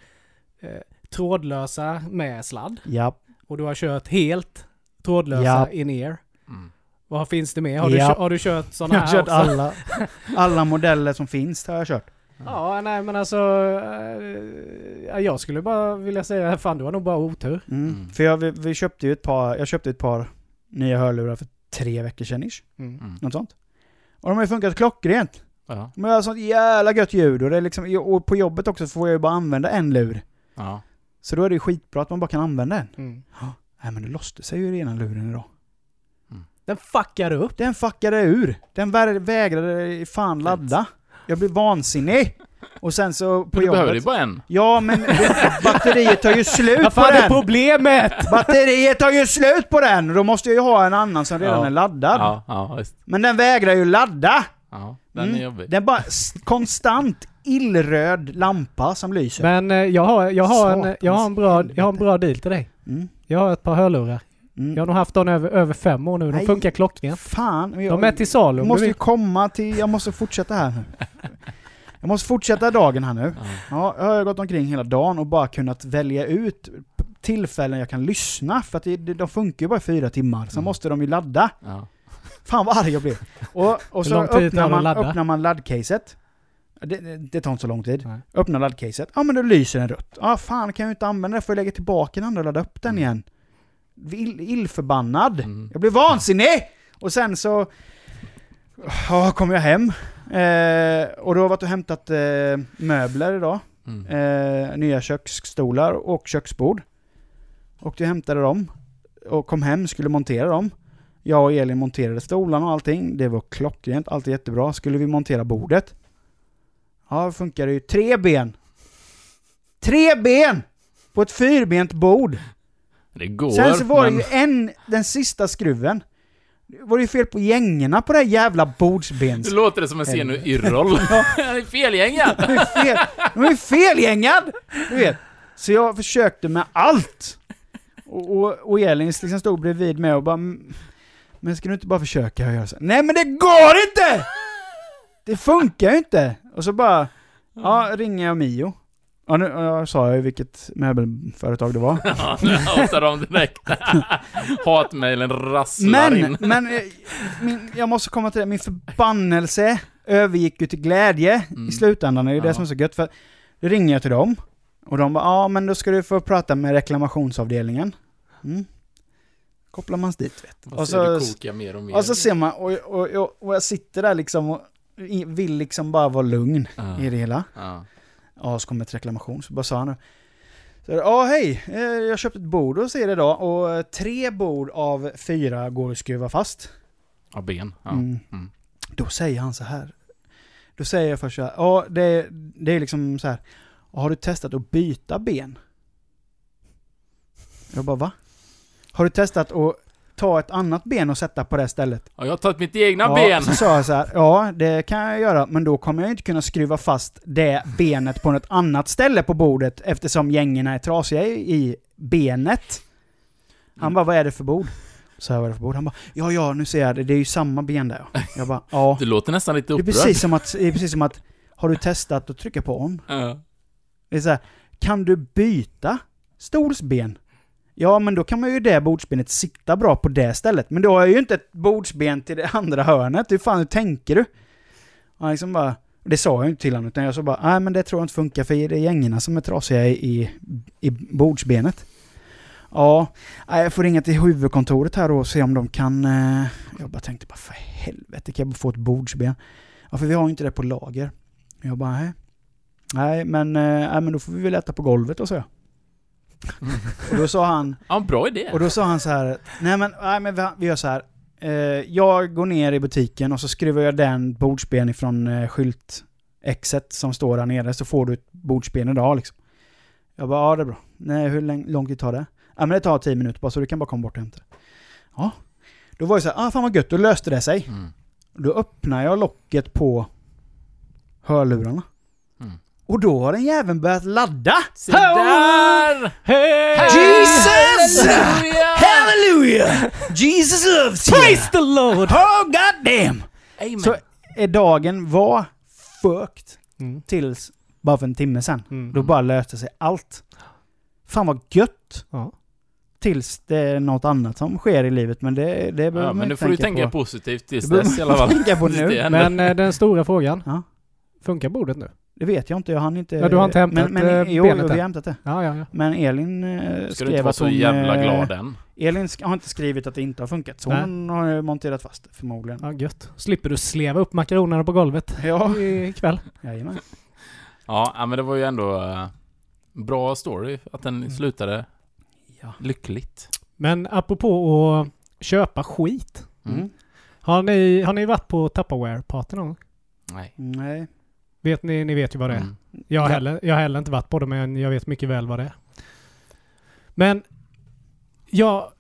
trådlösa med sladd. ja. Och du har kört helt trådlösa Ja. in-ear. Mm. Vad finns det mer? Har, du, Ja. kört, har du kört sådana Jag här har kört också? alla, alla modeller som finns har jag kört. Ja, nej men alltså... Eh, jag skulle bara vilja säga, fan du har nog bara otur. Mm. Mm. För jag, vi, vi köpte ju ett par, jag köpte ett par nya hörlurar för tre veckor sedan ish. Mm. Något sånt. Och de har ju funkat klockrent. Ja. De har sånt jävla gött ljud och det är liksom, och på jobbet också får jag ju bara använda en lur. Ja. Så då är det ju skitbra att man bara kan använda en. Mm. Nej men det låste sig ju i ena luren idag. Den fuckar upp. Den fuckade ur. Den vä- vägrade fan ladda. Jag blev vansinnig. Och sen så på Men du behöver ju jobbet... bara en. Ja men batteriet tar ju slut Vad på fan är den! problemet? Batteriet tar ju slut på den! Då måste jag ju ha en annan som redan Ja. är laddad. Ja, ja, visst. Men den vägrar ju ladda! Ja, den Mm. är jobbig. Den bara konstant illröd lampa som lyser. Men eh, jag har, jag, har en, jag, har en bra, jag har en bra deal till dig. Mm. Jag har ett par hörlurar. Mm. Jag har nog haft dem över, över fem år nu. De Nej. funkar klockrent. Fan. Jag, De är till salu måste ju komma till... Jag måste fortsätta här nu. Jag måste fortsätta dagen här nu. Ja. Ja, jag har gått omkring hela dagen och bara kunnat välja ut tillfällen jag kan lyssna, för att det, de funkar ju bara i fyra timmar. Sen Mm. måste de ju ladda. Ja. Fan vad arg jag blev. Och, och så öppnar man, öppnar man laddcaset. Det, det, det tar inte så lång tid. Nej. Öppnar laddcaset. Ja men då lyser den rött. Ja fan kan jag ju inte använda det, får jag lägga tillbaka den andra och ladda upp den Mm. igen. Ill, illförbannad. Mm. Jag blev vansinnig! Och sen så... Ja, kom jag hem. Eh, och då har jag varit och hämtat eh, möbler idag. Mm. Eh, nya köksstolar och köksbord. Och jag hämtade dem. Och kom hem, skulle montera dem. Jag och Elin monterade stolarna och allting. Det var klockrent, allt är jättebra. Skulle vi montera bordet. Ja, det funkar ju. Tre ben! Tre ben! På ett fyrbent bord. Det går, Sen så var men... det ju en, den sista skruven. Det var det ju fel på gängorna på det här jävla bordsbens... Nu låter det som en scen ur Yrrol. Felgängad! De är fel, de är felgängad! Du vet. Så jag försökte med allt. Och, och, och Elin liksom stod bredvid mig och bara "Mm, Men ska du inte bara försöka göra så? Nej men det går inte! Det funkar ju inte! Och så bara Ja, ringer jag Mio. Ja, nu ja, sa jag ju vilket möbelföretag det var. Ja, nu outar de direkt. Hatmailen rasslar Men, in. men eh, min, jag måste komma till det, min förbannelse övergick ju till glädje Mm. i slutändan. Det är ju det Ja. som är så gött. För då ringer jag till dem och de bara ja men då ska du få prata med reklamationsavdelningen. Mm. Kopplar man dit vet och ser så, du kokar mer och mer. och så ser man, och, och, och, och jag sitter där liksom och vill liksom bara vara lugn Ja. i det hela. Ja. Ja, så kommer ett reklamation, så bara sa han så, Ja, hej, eh, jag köpte ett bord hos er idag och eh, tre bord av fyra går att skruva fast. Ja, ben. Ja. Mm. Mm. Då säger han så här. Då säger jag först så här, ja det, det är liksom så här. Har du testat att byta ben? Jag bara va? Har du testat att ta ett annat ben och sätta på det stället? Ja, jag har tagit mitt egna ja, ben. Så sa jag så här, ja det kan jag göra, men då kommer jag inte kunna skruva fast det benet på något annat ställe på bordet eftersom gängerna är trasiga i, benet. Han Mm. bara, vad är det för bord? Så jag, vad är det för bord? Han bara, ja ja, nu ser jag det, det är ju samma ben där. Jag bara, ja. Du låter nästan lite Det är upprörd. precis som att, det är precis som att, har du testat att trycka på on? Ja. Det är så här, kan du byta stolsben? Ja, men då kan man ju det bordsbenet sitta bra på det stället. Men då har jag ju inte ett bordsben till det andra hörnet. Hur fan, hur tänker du? Och han liksom bara, det sa jag ju inte till honom, utan jag sa bara, nej men det tror jag inte funkar för det är gängorna som är trasiga i, i, i bordsbenet. Ja, nej, jag får ringa till huvudkontoret här då och se om de kan... Eh, jag bara tänkte bara, för helvete, kan jag få ett bordsben? Ja, för vi har ju inte det på lager. Jag bara, nej. Nej, men, eh, nej, men då får vi väl äta på golvet då, så jag. Och då sa han, ja, bra idé. och då sa han så här, nej men, nej, men vi, gör så här. Eh, jag går ner i butiken och så skruvar jag den bordsben ifrån eh, skyltexet som står där nere, så får du ett bordsben idag liksom. Jag bara, ja det är bra. Nej, hur lång, lång tid tar det? Ja men det tar tio minuter bara, så du kan bara komma bort och hämta det. Ja. Då var det så här, ah fan vad gött, då löste det sig. Mm. Då öppnar jag locket på hörlurarna. Och då har den jäveln börjat ladda! Se där! Hey! Jesus! Halleluja! Hallelujah! Jesus loves you! Praise the Lord! Oh goddamn! Amen. Så är dagen var fucked Mm. tills bara för en timme sen. Mm. Då bara löste sig allt. Fan vad gött! Ja. Tills det är något annat som sker i livet, men det, det behöver Ja, man men nu får du tänka tänka på. positivt tills Det dess i alla fall. tänka på nu. Men eh, den stora frågan. Ja. Funkar bordet nu? Det vet jag inte, jag hann inte... Ja, du har inte hämtat, men, men, eh, jo, benet jo, vi har hämtat det. Ja, ja, ja. Men Elin eh, Ska du inte skrev vara att så jävla eh, glad än? Elin har inte skrivit att det inte har funkat, så Nej. hon har ju monterat fast det förmodligen. Ja, gött. Slipper du sleva upp makaronerna på golvet Ja, ikväll. jajamän. Ja, men det var ju ändå eh, bra story att den Mm. slutade Ja. lyckligt. Men apropå att köpa skit. Mm. Mm. Har ni, har ni varit på Tupperware-party någon gång? Nej. Nej. Vet ni, ni vet ju vad det är. Mm. Jag har, Ja. heller, jag har heller inte varit på det, men jag vet mycket väl vad det är. Men jag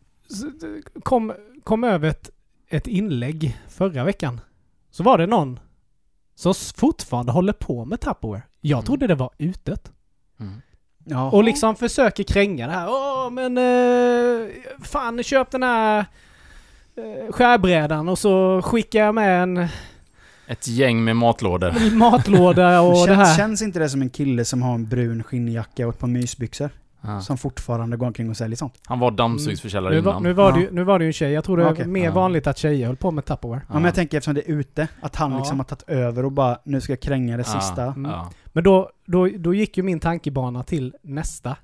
kom, kom över ett, ett inlägg förra veckan. Så var det någon som fortfarande håller på med Tupperware. Jag Mm. trodde det var utet. Mm. Och liksom försöker kränga det här. Åh, men eh, fan, köp den här eh, skärbrädan och så skickar jag med en Ett gäng med matlådor. matlåda och det känns, här. känns inte det som en kille som har en brun skinnjacka och ett par mysbyxor? Ja. Som fortfarande går omkring och säljer sånt? Han var dammsugsförsäljare Nu var, innan. nu, var det ju, nu var det ju en tjej. Jag tror det är Okej. mer Ja. vanligt att tjejer höll på med Tupperware. Ja. men jag tänker eftersom det är ute, att han Ja. liksom har tagit över och bara nu ska jag kränga det Ja. sista. Mm. Ja. Men då, då, då gick ju min tankebana till nästa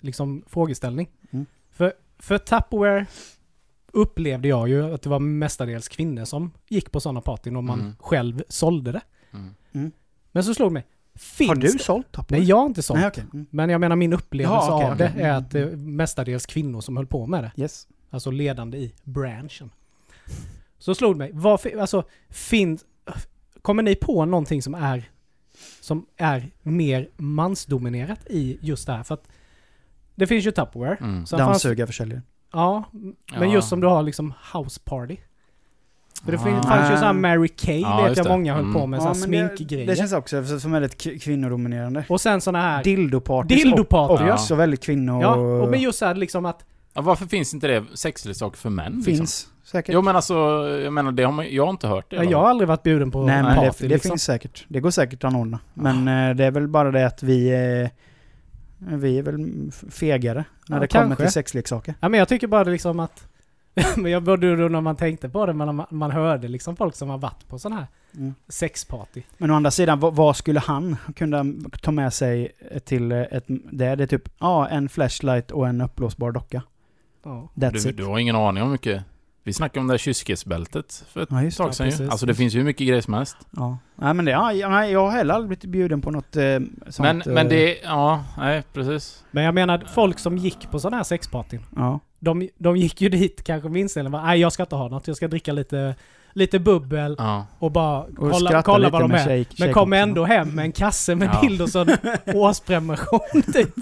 liksom, frågeställning. Mm. För, för Tupperware upplevde jag ju att det var mestadels kvinnor som gick på sådana partyn och man Mm. själv sålde det. Mm. Men så slog det mig. Finns Har du det? sålt Tupperware? Nej, jag har inte sålt. Nej, okej. Mm. Men jag menar min upplevelse Jaha, okej, av det är att det är mestadels kvinnor som höll på med det. Yes. Alltså ledande i branschen. Så slog det mig, vad, fi- alltså finns... Kommer ni på någonting som är som är mer mansdominerat i just det här? För att Det finns ju Tupperware. Mm. Dammsugarförsäljare. Ja, men Ja. just som du har liksom house party. För det Ah. fanns ju sån här Mary Kay Ja, vet jag det. många höll Mm. på med, sån här men det, sminkgrejer. det känns också som väldigt kvinnodominerande. Och sen såna här... Dildoparty. Dildoparty, Och ja. också väldigt kvinno... ja, och men just så här liksom att... Ja, varför finns inte det sexleksaker för män? Liksom? Finns säkert. Jo men alltså, jag menar det har man, jag har inte hört det. Ja, jag har aldrig varit bjuden på Nej en men det, party det liksom. finns säkert. Det går säkert att anordna. Men eh, det är väl bara det att vi är... Vi är väl fegare när Ja, det kommer kanske. till sexleksaker. Ja men jag tycker bara liksom att... men jag både då när man tänkte på det, men man, man hörde liksom folk som har varit på sån här Mm. sexparty. Men å andra sidan, vad, vad skulle han kunna ta med sig till ett... Det är det typ, ja, en flashlight och en uppblåsbar docka. Ja. That's Du, it. du har ingen aning om hur mycket... Vi snackade om det där kyskhetsbältet för ett Ja, just det. tag sedan Ja, ju. precis. Alltså det finns ju hur mycket grejer som helst. Ja. Nej men det, ja, jag har heller aldrig blivit bjuden på något eh, sånt. Men, eh, men det... Ja, nej precis. Men jag menar, folk som gick på sådana här sexpartyn. Ja. De, de gick ju dit kanske med inställningen var nej jag ska inte ha något, jag ska dricka lite, lite bubbel Ja. och bara Och kolla, kolla vad de är. tjej- Men kom ändå hem med en kasse med Ja. dildos och en årsprenumeration typ.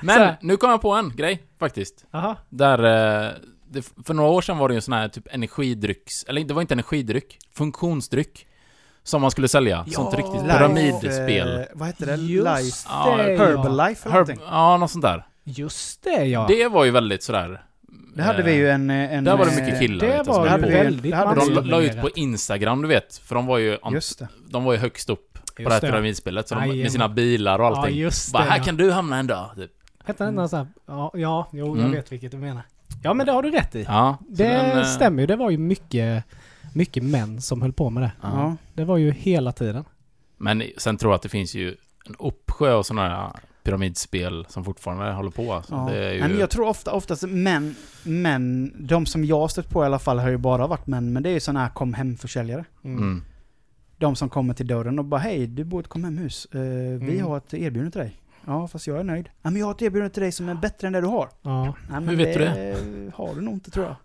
Men Så här. nu kom jag på en grej faktiskt. Jaha. Där... eh, Det, för några år sedan var det ju en sån här typ energidrycks... Eller det var inte energidryck. Funktionsdryck. Som man skulle sälja. Sånt riktigt Life, pyramidspel. Eh, vad heter det? Just Life... Ja, det Herbalife eller Herb, någonting. ja, något sånt där. Just det ja. Det var ju väldigt sådär... Det hade eh, vi ju en... en Där var det eh, mycket killar det vet jag, var som det väldigt de la- la ut på. Instagram, du vet. För de var ju, Just de var ju högst upp på det här Just pyramidspelet. Så de, med sina bilar och Ja allting. just Bara, det här ja. kan du hamna en dag. Typ. Hette den där så här, ja, ja, jo jag Mm. vet vilket du menar. Ja men det har du rätt i. Ja. Det den, eh, stämmer ju, det var ju mycket, mycket män som höll på med det. Ja. Det var ju hela tiden. Men sen tror jag att det finns ju en uppsjö av sådana här pyramidspel som fortfarande håller på. Alltså. Ja. Det är ju... Men jag tror ofta, oftast män, män, de som jag har stött på i alla fall har ju bara varit män, men det är ju sådana här kom hem-försäljare. mm. De som kommer till dörren och bara hej, du bor i ett kom hem-hus. Eh, Vi Mm. har ett erbjudande till dig. Ja, fast jag är nöjd. Ja, men jag har ett erbjudande till dig som är bättre än det du har. Ja. Men Hur vet du det? har du nog inte tror jag.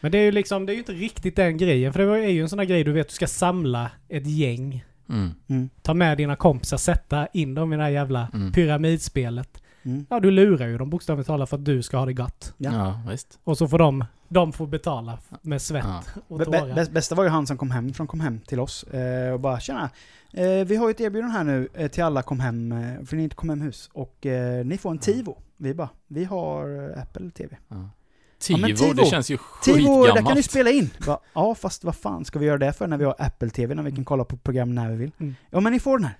Men det är ju liksom, det är ju inte riktigt den grejen. För det är ju en sån här grej du vet, du ska samla ett gäng. Mm. Mm. Ta med dina kompisar, sätta in dem i det här jävla Mm. pyramidspelet. Mm. Ja, du lurar ju dem bokstavligt talat för att du ska ha det gott. Ja. Ja, visst. Och så får de, de får betala med svett Ja. och tårar. bä- bäst- bästa var ju han som kom hem från kom hem till oss eh, och bara tjena, eh, vi har ju ett erbjudande här nu eh, till alla kom hem, eh, för ni är inte kom hem hus och eh, ni får en TiVo. Vi bara, vi har eh, Apple TV. Ja. Ja, men Tivo, Tivo. det känns ju TiVo, där kan ni skitgammalt. spela in. Bara, ja, fast vad fan ska vi göra det för när vi har Apple TV, när vi kan kolla på program när vi vill? Mm. Ja, men ni får den här.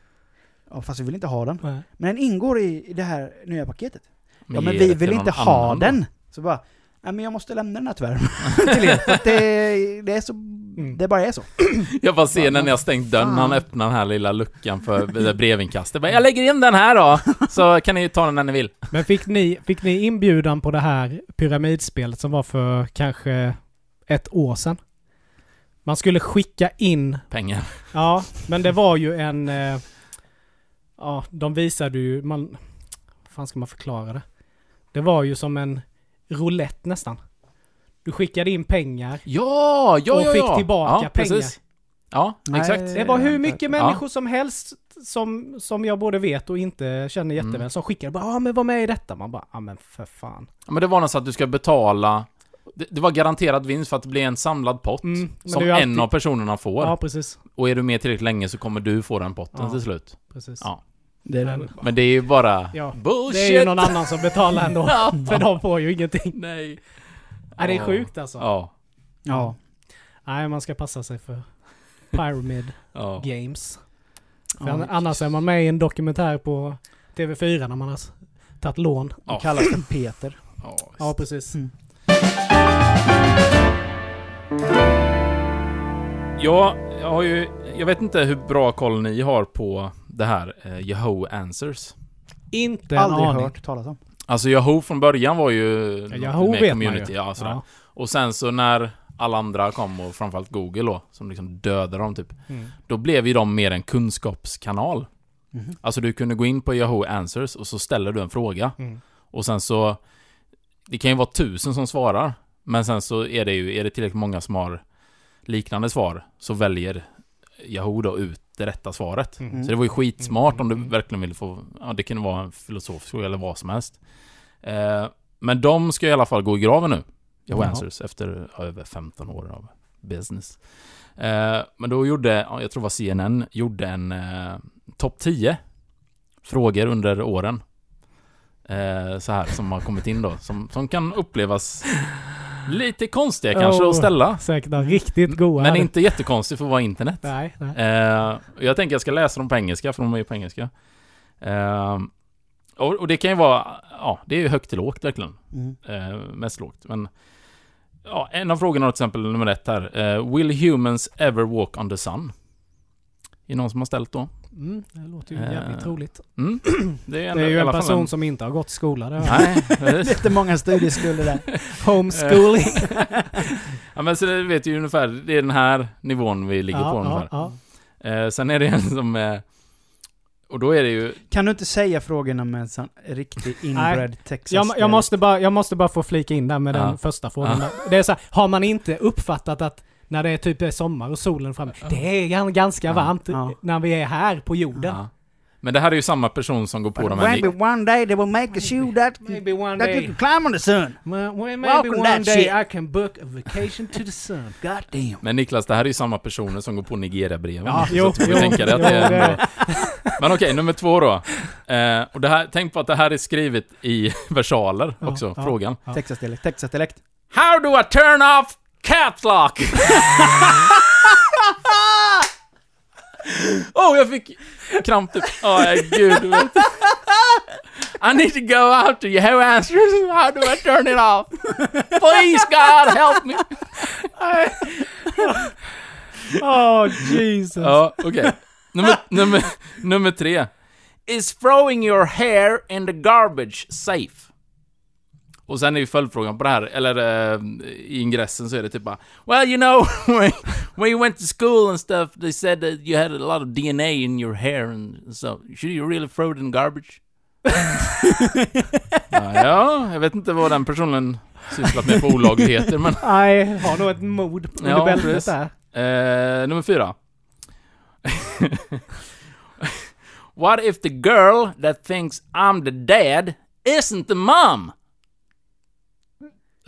Ja, fast vi vill inte ha den. Nej. Men den ingår i det här nya paketet. Ja, men vi vill inte ha annan. den. Så bara, nej men jag måste lämna den här tyvärr. till er. För att det, det är så, det bara är så. Jag bara ser när ni har stängt dörren, han öppnar den här lilla luckan för brevinkastet. Jag lägger in den här då, så kan ni ju ta den när ni vill. Men fick ni, fick ni inbjudan på det här pyramidspelet som var för kanske ett år sedan? Man skulle skicka in, Pengar. ja, men det var ju en... Eh, ja, de visade ju, man... Vad fan ska man förklara det? Det var ju som en roulette nästan. Du skickade in pengar. Ja, ja, Och ja, fick ja. tillbaka ja, pengar. Precis. Ja, Nej. exakt. Det var hur Ja. mycket människor som helst som, som jag både vet och inte känner jätteväl Mm. som skickade bara ja men var med i detta. Man bara ja men för fan. Ja, men det var något så att du ska betala... Det, det var garanterad vinst för att det blir en samlad pott. Mm, som är en alltid- av personerna får. Ja precis. Och är du med tillräckligt länge så kommer du få den potten Ja. till slut. precis. Ja. Det är Men- Men det är ju bara Ja, bullshit! Det är ju någon annan som betalar ändå. Ja. För de får ju ingenting. Nej. Nej, det är Ja. sjukt alltså. Ja. Ja. Nej, man ska passa sig för Pyramid Ja. Games. För Ja, an- annars är man med i en dokumentär på TV4 när man har tagit lån. Det Ja. kallas för Peter. Ja, Ja, precis. Mm. Ja, jag har ju... Jag vet inte hur bra koll ni har på det här eh, Yahoo Answers. Inte en Aldrig aning. hört talas om. Alltså Yahoo från början var ju... Ja, Yahoo med vet man community, ju. Ja, sådär. Ja. Och sen så när alla andra kom och framförallt Google då, som liksom dödade dem typ. Mm. Då blev ju de mer en kunskapskanal. Mhm. Alltså du kunde gå in på Yahoo Answers och så ställer du en fråga. Mm. Och sen så... Det kan ju vara tusen som svarar. Men sen så är det ju, är det tillräckligt många som har liknande svar så väljer Yahoo då ut det rätta svaret. Mm. Så det var ju skitsmart om du verkligen ville få... Ja, det kunde vara en filosofisk fråga eller vad som helst. Eh, men de ska i alla fall gå i graven nu. Yahoo Jaha. Answers efter över 15 år av business. Eh, men då gjorde, ja, jag tror det var CNN, gjorde en eh, topp 10 frågor under åren. Eh, så här som har kommit in då. Som, som kan upplevas lite konstiga kanske Oh. att ställa. Säkert riktigt goa. Men inte jättekonstigt för att vara internet. Nej, nej. Eh, jag tänker jag ska läsa dem på engelska, för de är på engelska. Eh, och, och det kan ju vara, ja, det är ju högt till lågt verkligen. Mm. Eh, mest lågt. Men, ja, en av frågorna till exempel, nummer ett här. Eh, Will humans ever walk on the sun? Är det någon som har ställt då? Mm, det låter ju Eh, jävligt troligt. Mm. Det är, Det är ju en person som inte har gått i skola. Det. Nej, precis. Jättemånga studieskulder där. Homeschooling. ja, men så det vet ju ungefär, det är den här nivån vi ligger på ungefär. ja. Eh, sen är det en som är... Och då är det ju... Kan du inte säga frågorna med en sån riktig inbred Texas Jag, jag, måste bara, jag måste bara få flika in där med Ja. den första frågan. Ja. Det är så här, har man inte uppfattat att när det är typ är sommar och solen framme, det är gan- ganska Ja. varmt Ja. när vi är här på jorden. Ja. Men det här är ju samma person som går på de här... Maybe one day they will make a shoe that, Maybe one that you day, can climb on the sun. maybe Welcome one day shit. I can book a vacation to the sun. God damn. Men Niklas, det här är ju samma personer som går på Nigeria-breven. Ja, så jo, jo, tänka dig att jo, det är det- ändå... Men okej, nummer två då. Eh, och det här, tänk på att det här är skrivet i versaler också, ja. frågan. Ja. Texas-dialekt, Texas-dialekt. How do I turn off caps lock? oh, jag fick kramp typ. Åh, oh, gud. du vet. I need to go out to you. Yahoo Answers. How do I turn it off? Please God help me. Oh Jesus. Ja, okej. Nummer, nummer, nummer tre. Is throwing your hair in the garbage safe? Och sen är ju följdfrågan på det här, eller eh, i ingressen så är det typ bara Well you know, when, you went to school and stuff they said that you had a lot of DNA in your hair and so, should you really throw it in garbage? ja, ja, jag vet inte vad den personen sysslat med för olagligheter men Nej, har nog ett mod under Ja, bältet där. Eh, nummer fyra. What if the girl that thinks I'm the dad isn't the mom?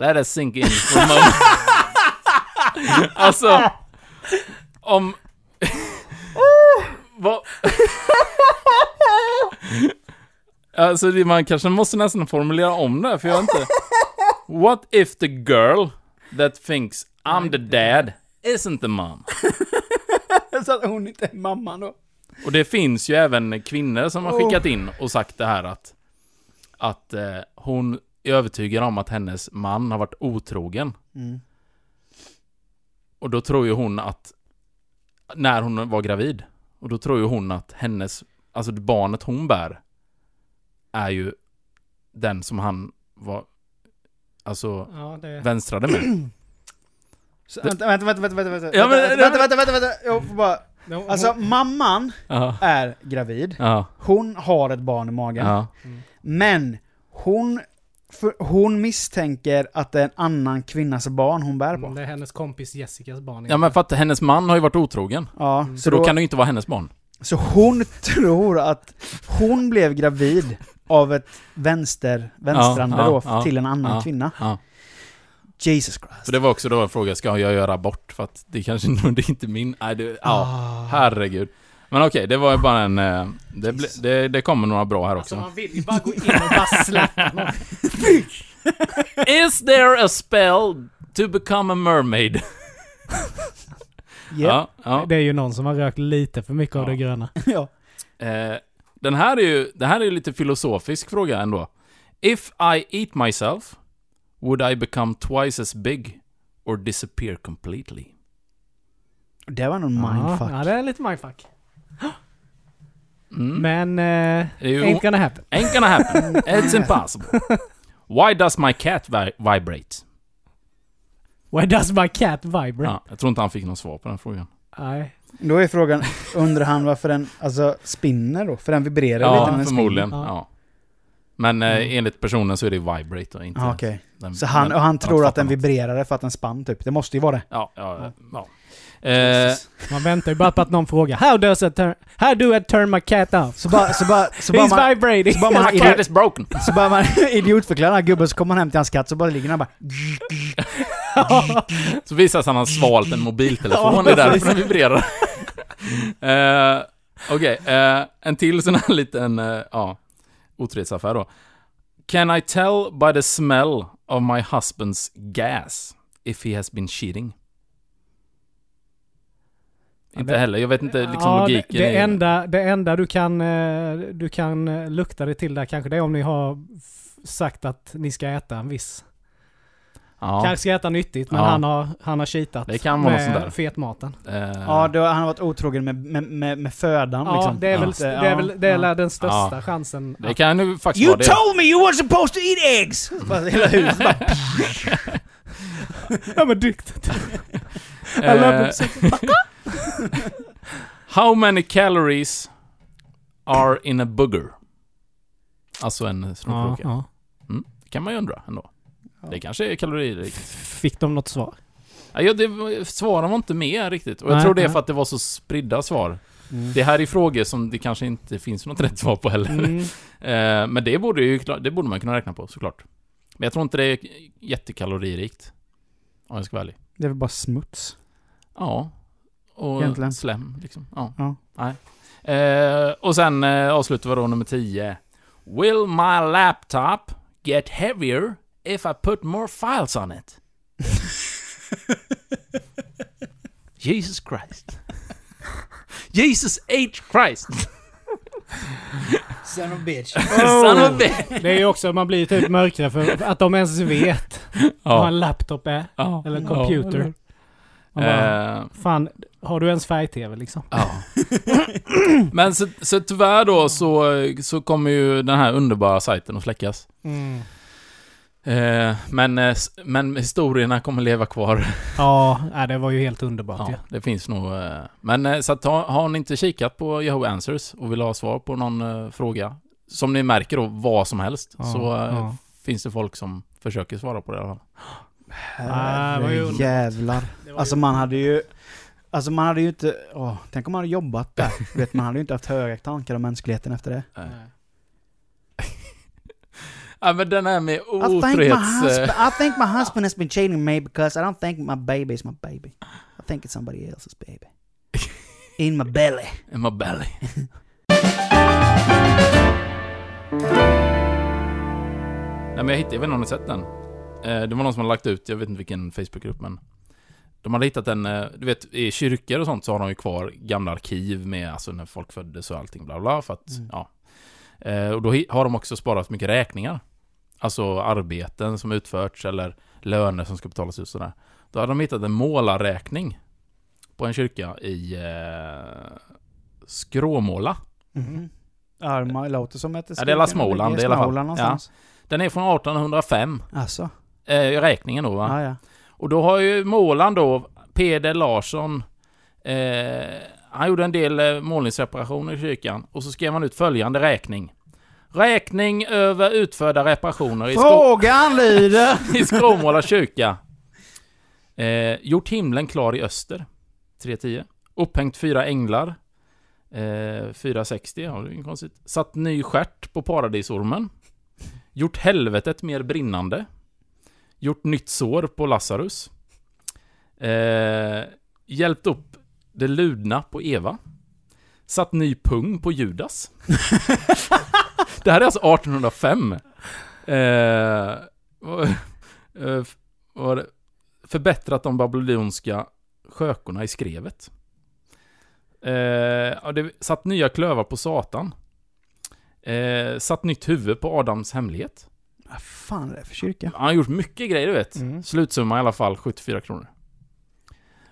Let us sink in for moment. alltså, om... Vad... alltså, det- man kanske måste nästan formulera om det, för jag inte... What if the girl that thinks I'm the dad isn't the mom? Så att hon inte är mamman då. Och det finns ju även kvinnor som har skickat in och sagt det här att att eh, hon är övertygad om att hennes man har varit otrogen. Mm. Och då tror ju hon att när hon var gravid och då tror ju hon att hennes alltså barnet hon bär är ju den som han var alltså Ja, det... vänstrade med. Så, vänta, vänta, vänta, vänta, vänta, vänta, Ja, men- vänta, vänta, vänta, vänta, vänta, jag får bara... Alltså, mamman Ja. är gravid. Ja. Hon har ett barn i magen. Ja. Men hon, för, hon misstänker att det är en annan kvinnas barn hon bär på. Mm, Det är hennes kompis Jessicas barn. Ja men för att hennes man har ju varit otrogen. Ja, Så då kan det ju inte vara hennes barn. så hon tror att hon blev gravid av ett vänster, vänstrande Ja, ja, då, ja, till en annan ja. kvinna. Ja. Jesus Christ. För det var också då en fråga, ska jag göra abort? För att det kanske det är inte min... Nej, det, ja, Ah. herregud. Men okej, det var ju bara en... eh, Det, ble, det, det kommer några bra här Alltså också. man vill ju bara gå in och bara släppa någon. Is there a spell to become a mermaid? Yep. Ja, ja. Det är ju någon som har rökt lite för mycket av Ja. det gröna. ja. Eh, den här är ju, det här är ju lite filosofisk fråga ändå. If I eat myself, would I become twice as big or disappear completely? Det var någon mindfuck. ja, det är lite mindfuck. Mm. Men... Eh, ju ain't gonna happen. Ain't gonna happen. It's impossible. Why does my cat vi- vibrate? Why does my cat vibrate? Ja, jag tror inte han fick något svar på den frågan. Nej. Då är frågan, undrar han varför den alltså spinner då? För den vibrerar lite när Ja, den förmodligen. Ja. Ja. Men eh, Mm. enligt personen så är det vibrate och inte... spinner. Ah, okej. den- Så han, den- och han tror att den vibrerade för att den spann typ. Det måste ju vara det. Ja, ja, ja. Eh, Man väntar ju bara på att någon frågar How does I turn... How do I turn my cat off? Så bara, så bara, så bara He's man, vibrating! så bara man, my cat is broken. så bara man idiotförklarar den här gubben, så kommer man hem till hans katt, så bara ligger den bara... Så visar det sig att han har svalt en mobiltelefon, det är därför den vibrerar. eh, Okej, eh, en till sån här liten, eh, ja, otrohetsaffär då. Can I tell by the smell of my husband's gas if he has been cheating? Inte det- heller, jag vet inte liksom ja, det, logiken det, i- enda, det enda du kan, eh, du kan eh, lukta dig till där kanske det är om ni har sagt att ni ska äta en viss. Ja, Kanske ska äta nyttigt men Ja. han har, han har cheatat Det kan vara med fetmaten. eh, Ja, då, han har varit otrogen med, med, med, med födan Ja, liksom. det är väl, det är väl det är den största Ja. chansen. det kan ju faktiskt You vara det. told me you weren't supposed to eat eggs! Hela huset bara... Ja men duktigt. Eh, How many calories are in a booger? Alltså en Ja, snorkråka. ja. kan man ju undra ändå. Det kanske är kaloririkt. Fick de något svar? Ja, det svarar man inte med riktigt. Och jag Nej, tror det är nej. för att det var så spridda svar. Mm. Det här är frågor som det kanske inte finns något rätt svar på heller. Mm. Eh, men det borde, ju, det borde man kunna räkna på såklart. Men jag tror inte det är jättekaloririkt. Om jag ska vara ärlig. Det är väl bara smuts. Ja. Och Egentligen. slem liksom. Ja. Ja. Nej. Eh, och sen eh, avslutar vi då nummer 10. Will my laptop get heavier if I put more files on it? Jesus Christ. Jesus H. Christ. Son of bitch. Son of a bitch. Det är ju också, man blir ju typ mörkare för att de ens vet vad Ja. en laptop är. ja. Eller computer. Ja. Bara, Eh, fan, har du ens färg-tv liksom? Ja. Men så, så tyvärr då så, så kommer ju den här underbara sajten att släckas. Eh, men, eh, men historierna kommer leva kvar. Ja, nej, det var ju helt underbart Ja, ju. det finns nog... eh, Men så att ha, har ni inte kikat på Yahoo Answers och vill ha svar på någon eh, fråga, som ni märker då, vad som helst, Ja, så ja. finns det folk som försöker svara på det i alla fall. Vad ju- Jävlar. Det var Alltså man hade ju... Alltså man hade ju inte... Åh, tänk om man hade jobbat där. Vet, man hade ju inte haft höga tankar om mänskligheten efter det. Nej. Ja, men den här med otrohets... I think my husband has been cheating me because I don't think my baby is my baby. I think it's somebody else's baby. In my belly. In my belly. Nej men jag hittade, jag vet inte om ni har sett den? Eh, det var någon som hade lagt ut, jag vet inte vilken Facebookgrupp men De hade hittat en, eh, du vet i kyrkor och sånt så har de ju kvar gamla arkiv med alltså när folk föddes och allting bla bla för att, Mm. ja eh, Och då har de också sparat mycket räkningar Alltså arbeten som utförts eller löner som ska betalas ut sådär Då hade de hittat en målarräkning På en kyrka i eh, Skråmåla Mm. Arma låter som att det Ja, det är la Småland, det är i alla fall. Någonstans. Den är från 1805 Alltså. eh, Räkningen då va Ja, ja. Och då har ju målaren då, Peder Larsson, eh, han gjorde en del eh, målningsreparationer i kyrkan. Och så skrev han ut följande räkning. Räkning över utförda reparationer i, Frågan lyder... i Skråmåla kyrka. Eh, gjort himlen klar i öster. 310. Upphängt fyra änglar. Eh, 460, ja det är inget konstigt. Satt ny stjärt på paradisormen. Gjort helvetet mer brinnande. Gjort nytt sår på Lazarus. Eh, hjälpt upp det ludna på Eva. Satt ny pung på Judas. det här är alltså 1805. Eh, vad- eh, det? Förbättrat de babyloniska skökorna i skrevet. Eh, det satt nya klövar på Satan. Eh, satt nytt huvud på Adams hemlighet. Vad fan är det för kyrka? Han har gjort mycket grejer du vet. Mm. Slutsumma i alla fall 74 kronor.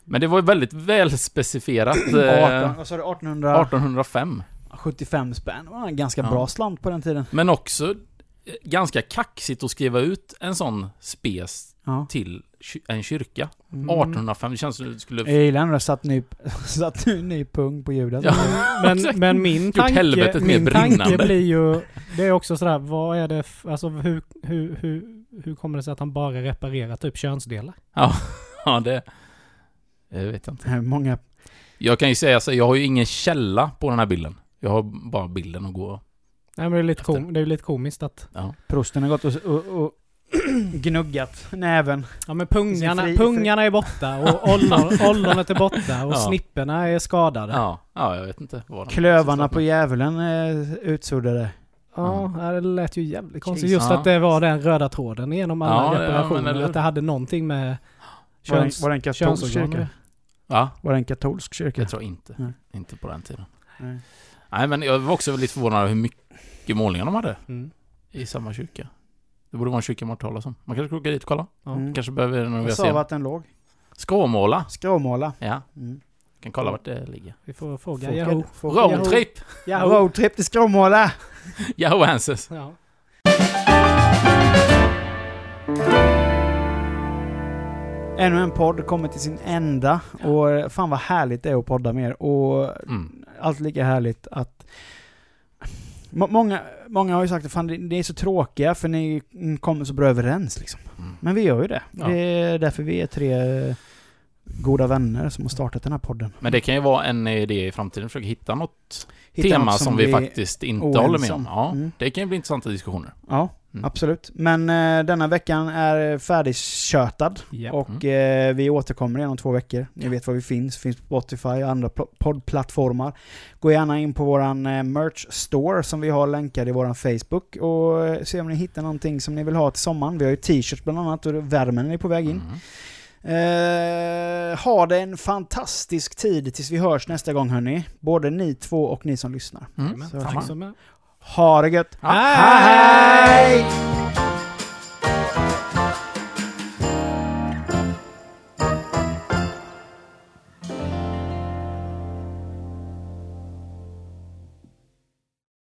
Men det var väldigt väl specifierat. 18, Eh, vad sa du? 1875 1805. spänn. Det var en ganska Ja. bra slant på den tiden. Men också eh, ganska kaxigt att skriva ut en sån spes Ja. till en kyrka. Mm. 1805, det känns som det skulle... Jag gillar det satt ny, satt ny, pung på Judas. Ja. Men, men min tanke, min tanke blir ju... Det är också sådär, vad är det... Alltså hur, hur, hur, hur kommer det sig att han bara reparerar typ könsdelar? Ja, det... Det vet jag inte. Eh, Många... Jag kan ju säga så, jag har ju ingen källa på den här bilden. Jag har bara bilden att gå. Nej men det är lite, kom, det är lite komiskt att... Ja. Prosten har gått och, och, och gnuggat näven. Ja men pungarna, Fri- fri- pungarna är borta och ollon, ollonet är borta och Ja. snipporna är skadade. Ja, Ja, ja jag vet inte vad Klövarna på djävulen är utsuddade. ja, det lät ju jävligt konstigt. Jesus. Just Ja. att det var den röda tråden genom alla Ja, ja, reparationer. eller hur? att det hade någonting med Var det, köns, var det en katolsk kyrka? Va? Var det en katolsk kyrka? Jag tror inte. Nej. Inte på den tiden. Nej. Nej, men jag var också lite förvånad över hur mycket målningar de hade Mm. i samma kyrka. Det borde vara en kyrka man hört talas om. Man kanske ska åka dit och kolla. Ja. Mm. Kanske behöver renovera Jag sa vart den låg. Skråmåla. Skråmåla. Ja, Mm. kan kolla vart det ligger. Vi får fråga Yahoo. Roadtrip! Roadtrip till Skråmåla! Yahoo Answers. Ja. Ännu en podd kommer till sin ända. Och fan vad härligt det är att podda med er. Och Mm. allt lika härligt att... Må- Många, många har ju sagt att fan, det- ni är så tråkiga för ni kommer så bra överens liksom. Mm. Men vi gör ju det. Ja. Det är därför vi är tre goda vänner som har startat den här podden. Men det kan ju vara en idé i framtiden. Försöka hitta något Hitta tema något som, vi, faktiskt inte oense håller med om. Ja, Mm. det kan ju bli intressanta diskussioner. Ja, Mm. absolut. Men eh, denna veckan är färdigkötad. Ja. Och eh, vi återkommer igen om två veckor. Ni vet var vi finns. Finns på Spotify och andra pl- poddplattformar. Gå gärna in på våran eh, merch store som vi har länkad i våran Facebook och eh, se om ni hittar någonting som ni vill ha till sommaren. Vi har ju t-shirts bland annat och värmen är på väg in. Mm. Eh, ha det en fantastisk tid tills vi hörs nästa gång hörni. Både ni två och ni som lyssnar. Mm. Så- Tack så mycket. Ha det gött! Ja. Hej!